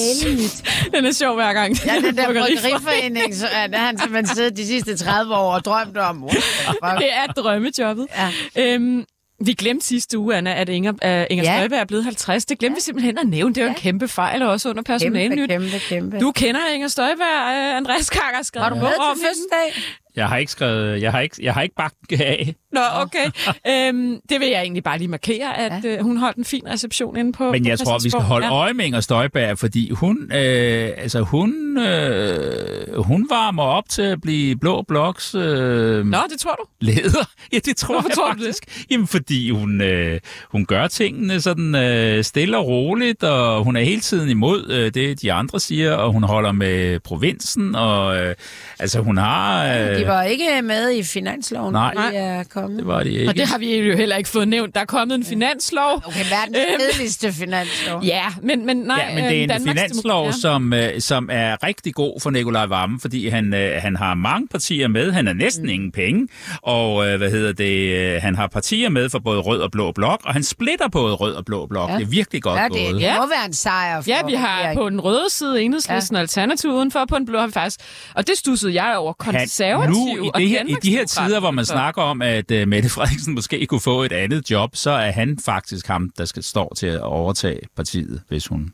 den er sjov hver gang. Ja, den der Bryggeriforening. så er der han simpelthen siddet de sidste 30 år og drømt om. What? Det er drømmejobbet. Ja. Øhm, vi glemte sidste uge, Anna, at Inger, uh, Inger Ja. Støjberg er blevet 50. Det glemte vi simpelthen at nævne. Det er jo en kæmpe fejl også under Kæmpe, personalnyt. kæmpe, kæmpe. Du kender Inger Støjberg, uh, Andreas Kakker har skrevet Var du med om til fødselsdag? Jeg har ikke skrevet, jeg har ikke, jeg har ikke bagt af. Nå, okay. øhm, det vil jeg egentlig bare lige markere, at øh, hun holdt en fin reception inde på Men på jeg tror, vi skal holde Ja. øje med Inger Støjberg, fordi hun, øh, altså hun, øh, hun varmer op til at blive Blå Bloks øh, Nå, det tror du? leder. Ja, det tror Hvorfor jeg tror du det? faktisk. Jamen, fordi hun, øh, hun gør tingene sådan øh, stille og roligt, og hun er hele tiden imod øh, det, de andre siger, og hun holder med provinsen, og øh, altså hun har... Øh, De var ikke med i finansloven, Nej. de er kommet. det var de ikke. Og det har vi jo heller ikke fået nævnt. Der er kommet en finanslov. Okay, verdens Øhm. kedeligste finanslov. Ja, men, men nej. Ja, men det er øh, en Danmarks finanslov, Demokrat- som, øh, som er rigtig god for Nikolaj Vammen, fordi han, øh, han har mange partier med. Han har næsten mm. ingen penge, og hvad hedder det? Han har partier med for både rød og blå blok, og han splitter både rød og blå blok. Ja. Ja. Det er virkelig godt Ja, gået. det, det Ja. må være en sejr for Ja, vi har regeringen. på den røde side enhedslisten ja. Alternativ udenfor, på den blå har vi faktisk... Og det stussede jeg over Han, konservativ nu, i, det her, i de her tider, hvor man snakker om, at uh, Mette Frederiksen måske kunne få et andet job, så er han faktisk ham, der skal stå til at overtage partiet, hvis hun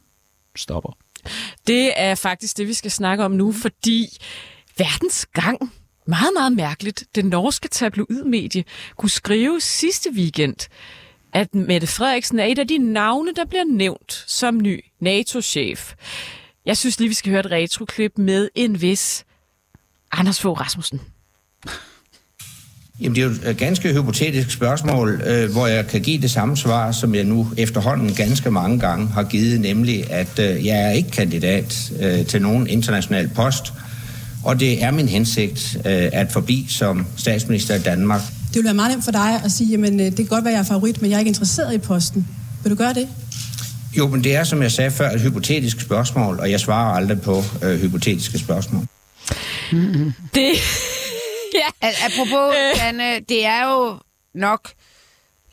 stopper. Det er faktisk det, vi skal snakke om nu, fordi verdens gang, meget, meget mærkeligt, det norske tabloidmedie kunne skrive sidste weekend, at Mette Frederiksen er et af de navne, der bliver nævnt som ny NATO-chef. Jeg synes lige, vi skal høre et retroklip med en vis Anders Fogh Rasmussen. Jamen, det er jo et ganske hypotetisk spørgsmål, øh, hvor jeg kan give det samme svar, som jeg nu efterhånden ganske mange gange har givet, nemlig at øh, jeg er ikke kandidat øh, til nogen international post, og det er min hensigt øh, at forbi som statsminister i Danmark. Det vil være meget nemt for dig at sige, jamen øh, det kan godt være, jeg er favorit, men jeg er ikke interesseret i posten. Vil du gøre det? Jo, men det er, som jeg sagde før, et hypotetisk spørgsmål, og jeg svarer aldrig på øh, hypotetiske spørgsmål. Det... ja. Apropos, Anne, det er jo nok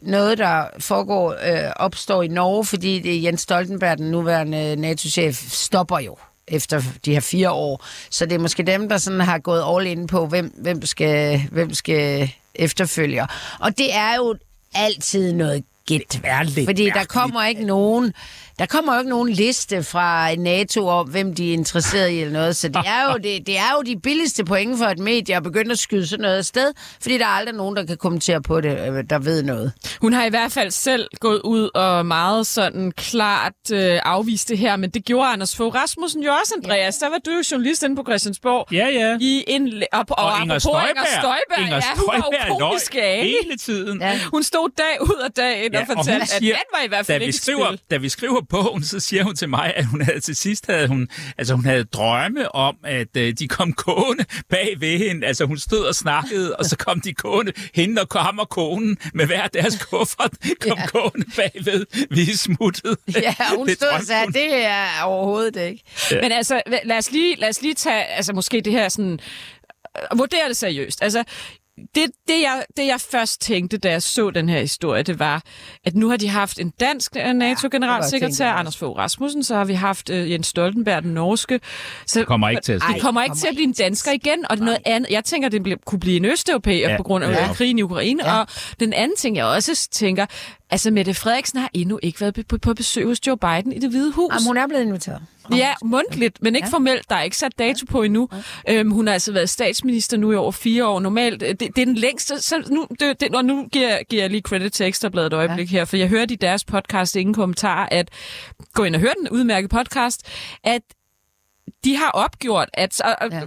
noget, der foregår, øh, opstår i Norge, fordi det er Jens Stoltenberg, den nuværende NATO-chef, stopper jo efter de her fire år. Så det er måske dem, der sådan har gået all in på, hvem, hvem, skal, hvem skal efterfølge. Og det er jo altid noget lidt Fordi der kommer ikke nogen... Der kommer jo ikke nogen liste fra NATO om, hvem de er interesseret i eller noget. Så det er jo, det, det er jo de billigste point for et medie at begynde at skyde sådan noget afsted, fordi der er aldrig nogen, der kan kommentere på det, øh, der ved noget. Hun har i hvert fald selv gået ud og meget sådan klart øh, afvist det her, men det gjorde Anders Fogh Rasmussen jo også, Andreas. Der var du jo journalist inde på Christiansborg. Ja, ja. I en, og, og, Og Inger Støjberg. Inger Støjberg, Inger ja, hun var Støjberg jo komisk hele tiden. Ja. Hun stod dag ud og dag ind ja, og fortalte, at den var i hvert fald da vi ikke i skriver, spil. Da vi skriver bogen, så siger hun til mig, at hun havde til sidst havde hun, altså hun havde drømme om, at øh, de kom gående bag ved hende. Altså hun stod og snakkede, og så kom de gående, hende og ham og konen med hver deres kuffert, kom Ja. gående bagved. Vi er smuttet. Ja, hun Det stod og sagde, det er overhovedet ikke. Men altså, lad os lige, lad os lige tage, altså måske det her sådan, øh, vurdere det seriøst. Altså, det, det, jeg, det jeg først tænkte, da jeg så den her historie, det var, at nu har de haft en dansk øh, NATO-generalsekretær, også. Anders Fogh Rasmussen, så har vi haft uh, Jens Stoltenberg, den norske. Så Det kommer ikke til at ske. det kommer ikke til at blive en dansker igen, og det er noget andet. Jeg tænker, det bliver- kunne blive en østeuropæer Ja, på grund af ja. ja. krigen i Ukraine. Ja. Og den anden ting, jeg også tænker, altså Mette Frederiksen har endnu ikke været på, på besøg hos Joe Biden i det hvide hus. Jamen, hun er blevet inviteret. Ja, mundtligt, men ikke Ja. ja. formelt. Der er ikke sat dato på endnu. Øhm, hun har altså været statsminister nu i over fire år. Normalt, øh, det, det er den længste... Så nu, det, det, og nu giver, giver jeg lige credit til Ekstrabladet et øjeblik ja. her, for jeg hørte i deres podcast, ingen kommentar, at gå ind og høre den udmærkede podcast, at de har opgjort, at, så, Ja. ja.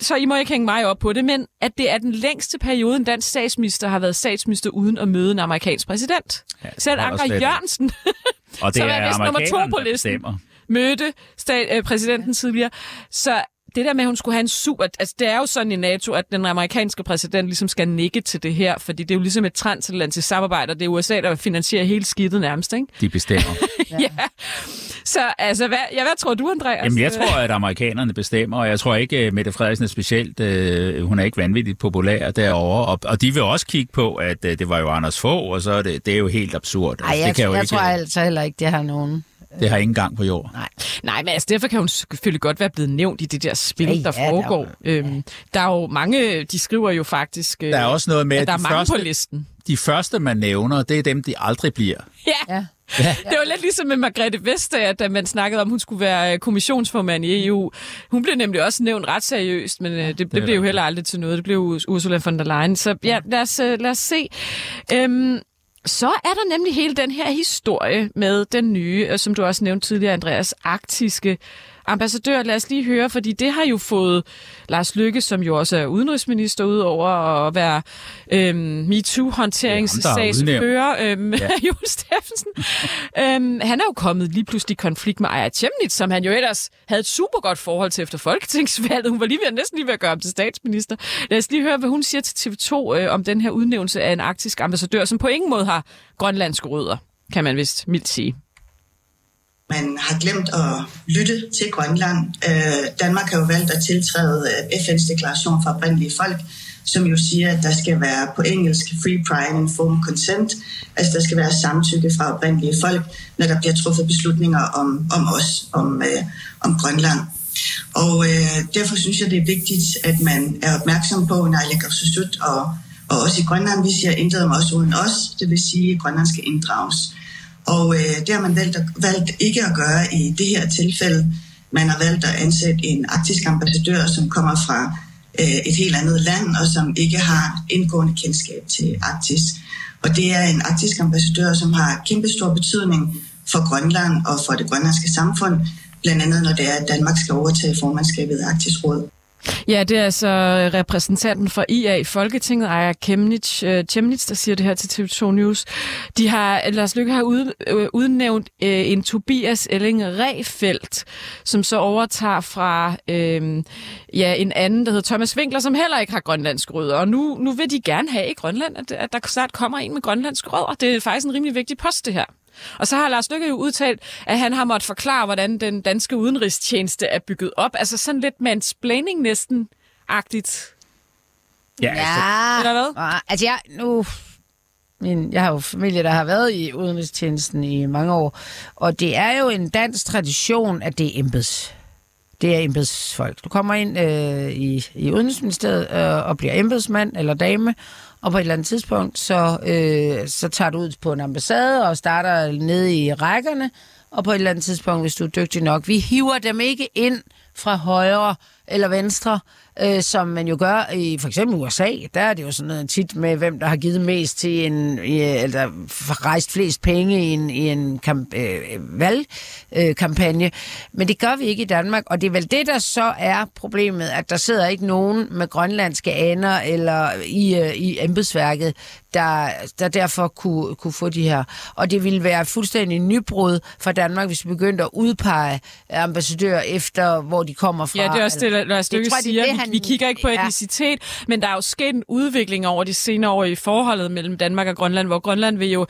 så I må ikke hænge mig op på det, men at det er den længste periode, en dansk statsminister har været statsminister uden at møde en amerikansk præsident. Ja, Ja, Selv Anker. Jørgensen Og det som er er vist nummer to på listen. bestemmer. Mødte stat, øh, præsidenten tidligere. Så det der med, at hun skulle have en super... Altså, det er jo sådan i NATO, at den amerikanske præsident ligesom skal nikke til det her, fordi det er jo ligesom et transatlantisk samarbejde, og det er USA, der finansierer hele skidtet nærmest, ikke? De bestemmer. Ja. Så altså, hvad, ja, hvad tror du, Andreas? Jamen, jeg tror, at amerikanerne bestemmer, og jeg tror ikke, at Mette Frederiksen er specielt, øh, hun er ikke vanvittigt populær derovre, og, og de vil også kigge på, at øh, det var jo Anders Fogh, og så er det, det er jo helt absurd. Ej, jeg, det, kan jo jeg ikke, tror altså heller ikke, det har nogen. Det har ingen gang på jord. Nej. Nej, men altså, derfor kan hun selvfølgelig godt være blevet nævnt i det der spil, Ja, ja, ja, der foregår. der er- øhm, der er jo mange, de skriver jo faktisk, øh, Der er også noget med, at at der er de mange første, på listen. de første, man nævner, det er dem, de aldrig bliver. Ja, Ja. Det var lidt ligesom med Margrethe Vestager, da man snakkede om, hun skulle være øh, kommissionsformand i EU. Hun blev nemlig også nævnt ret seriøst, men øh, det, det blev jo heller aldrig til noget. Det blev Urs- Ursula von der Leyen. Så ja, lad os, øh, lad os se. Øhm, så er der nemlig hele den her historie med den nye, øh, som du også nævnte tidligere, Andreas, arktiske ambassadør. Lad os lige høre, fordi det har jo fået Lars Lykke, som jo også er udenrigsminister, ud over at være øhm, MeToo-håndteringssagsfører, øhm, ja. Jon Steffensen. øhm, han er jo kommet lige pludselig i konflikt med Aya Chemnitz, som han jo ellers havde et super godt forhold til efter folketingsvalget. Hun var lige ved, næsten lige ved at gøre ham til statsminister. Lad os lige høre, hvad hun siger til TV2 øh, om den her udnævnelse af en arktisk ambassadør, som på ingen måde har grønlandske rødder, kan man vist mildt sige. Man har glemt at lytte til Grønland. Øh, Danmark har jo valgt at tiltræde øh, FN's deklaration for oprindelige folk, som jo siger, at der skal være på engelsk free, prior and informed consent, altså der skal være samtykke fra oprindelige folk, når der bliver truffet beslutninger om, om os, om, øh, om Grønland. Og øh, derfor synes jeg, det er vigtigt, at man er opmærksom på, når jeg og, og også i Grønland, vi siger intet om os uden os, det vil sige, at Grønland skal inddrages. Og øh, det har man valgt, at, valgt ikke at gøre i det her tilfælde. Man har valgt at ansætte en arktisk ambassadør, som kommer fra øh, et helt andet land, og som ikke har indgående kendskab til Arktis. Og det er en arktisk ambassadør, som har kæmpestor betydning for Grønland og for det grønlandske samfund, blandt andet når det er, at Danmark skal overtage formandskabet i Arktisk Råd. Ja, det er altså øh, repræsentanten for IA i Folketinget, Aya Chemnitz, øh, Chemnitz, der siger det her til TV2 News. De har, Lars Lykke har ud, øh, udnævnt øh, en Tobias Elling Refeldt, som så overtager fra øh, ja, en anden, der hedder Thomas Winkler, som heller ikke har grønlandsk rødder. Og nu, nu vil de gerne have i Grønland, at, at der snart kommer en med grønlandsk rødder. Det er faktisk en rimelig vigtig post, det her. Og så har Lars Lykke jo udtalt, at han har måttet forklare, hvordan den danske udenrigstjeneste er bygget op. Altså sådan lidt mansplaining næsten-agtigt. Ja, altså, Ja. Eller hvad? Ah, Altså, jeg, nu, min, jeg har jo familie, der har været i udenrigstjenesten i mange år, og det er jo en dansk tradition, at det er embeds det er embedsfolk. Du kommer ind øh, i, i Udenrigsministeriet øh, og bliver embedsmand eller dame, og på et eller andet tidspunkt, så, øh, så tager du ud på en ambassade og starter nede i rækkerne, og på et eller andet tidspunkt, hvis du er dygtig nok, vi hiver dem ikke ind fra højre eller venstre, øh, som man jo gør i for eksempel USA. Der er det jo sådan noget tit med, hvem der har givet mest til en, eller rejst flest penge i en, i en kamp, øh, valgkampagne. Øh, Men det gør vi ikke i Danmark, og det er vel det, der så er problemet, at der sidder ikke nogen med grønlandske aner eller i, øh, i embedsværket, der, der derfor kunne, kunne få de her. Og det ville være fuldstændig nybrud for Danmark, hvis vi begyndte at udpege ambassadører efter, hvor de kommer fra. Ja, det er også det, Lars Løkke er siger. det, Vi, han- vi kigger ikke på ja. etnicitet, men der er jo sket en udvikling over de senere år i forholdet mellem Danmark og Grønland, hvor Grønland vil jo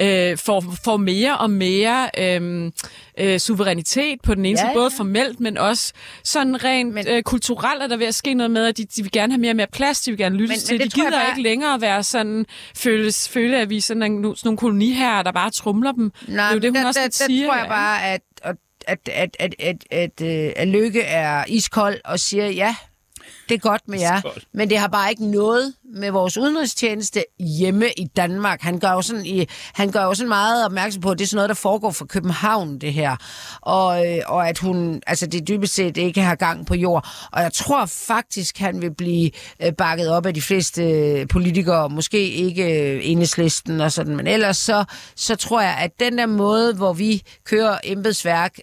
øh, få, få mere og mere øh, øh, suverænitet på den ene Ja, side, både ja. formelt, men også sådan rent men, øh, kulturelt er der ved at ske noget med, at de, de vil gerne have mere og mere plads, de vil gerne lytte Men- til. men De det gider bare- ikke længere være sådan, føles, føle, at vi er sådan, en, sådan nogle koloniherrer, der bare trumler dem. Nej, det er jo det, hun der, også der, lidt der siger. tror jeg bare, at, at, at, at, at, at, at, øh, at Lykke er iskold og siger, ja, det er godt med jer, men det har bare ikke noget med vores udenrigstjeneste hjemme i Danmark. Han gør jo sådan, i, han gør jo sådan meget opmærksom på, at det er sådan noget, der foregår fra København, det her. Og, øh, og at hun, altså det dybest set ikke har gang på jord. Og jeg tror faktisk, han vil blive øh, bakket op af de fleste øh, politikere, måske ikke øh, enhedslisten og sådan, men ellers så, så tror jeg, at den der måde, hvor vi kører embedsværk,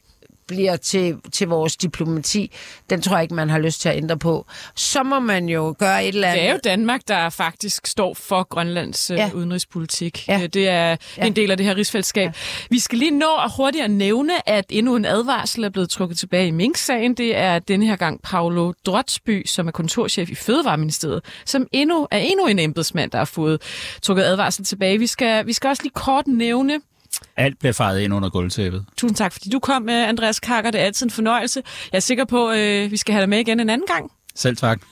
bliver til, til vores diplomati, den tror jeg ikke, man har lyst til at ændre på. Så må man jo gøre et eller andet. Det er jo Danmark, der faktisk står for Grønlands ja. Ja. udenrigspolitik. Ja. Ja. Det er ja. Ja. en del af det her rigsfællesskab. Ja. Vi skal lige nå at hurtigt at nævne, at endnu en advarsel er blevet trukket tilbage i Mink-sagen. Det er denne her gang Paolo Drotsby, som er kontorchef i Fødevareministeriet, som endnu er endnu en embedsmand, der har fået trukket advarsel tilbage. Vi skal, vi skal også lige kort nævne, Alt bliver faret ind under gulvtæppet. Tusind tak, fordi du kom, øh, Andreas Kakker. Det er altid en fornøjelse. Jeg er sikker på, at øh, vi skal have dig med igen en anden gang. Selv tak.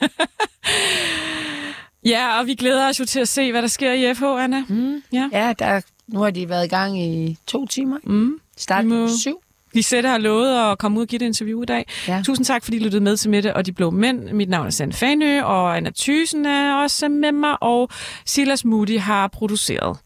Ja, og vi glæder os jo til at se, hvad der sker i FH, Anna. Mm. Ja. Ja, der, nu har de været i gang i to timer. Mm. Start Vi må- syv. Lisette har lovet at komme ud og give et interview i dag. Ja. Tusind tak, fordi I lyttede med til Mette og de blå mænd. Mit navn er Sande Fanø, og Anna Thysen er også med mig, og Silas Moody har produceret.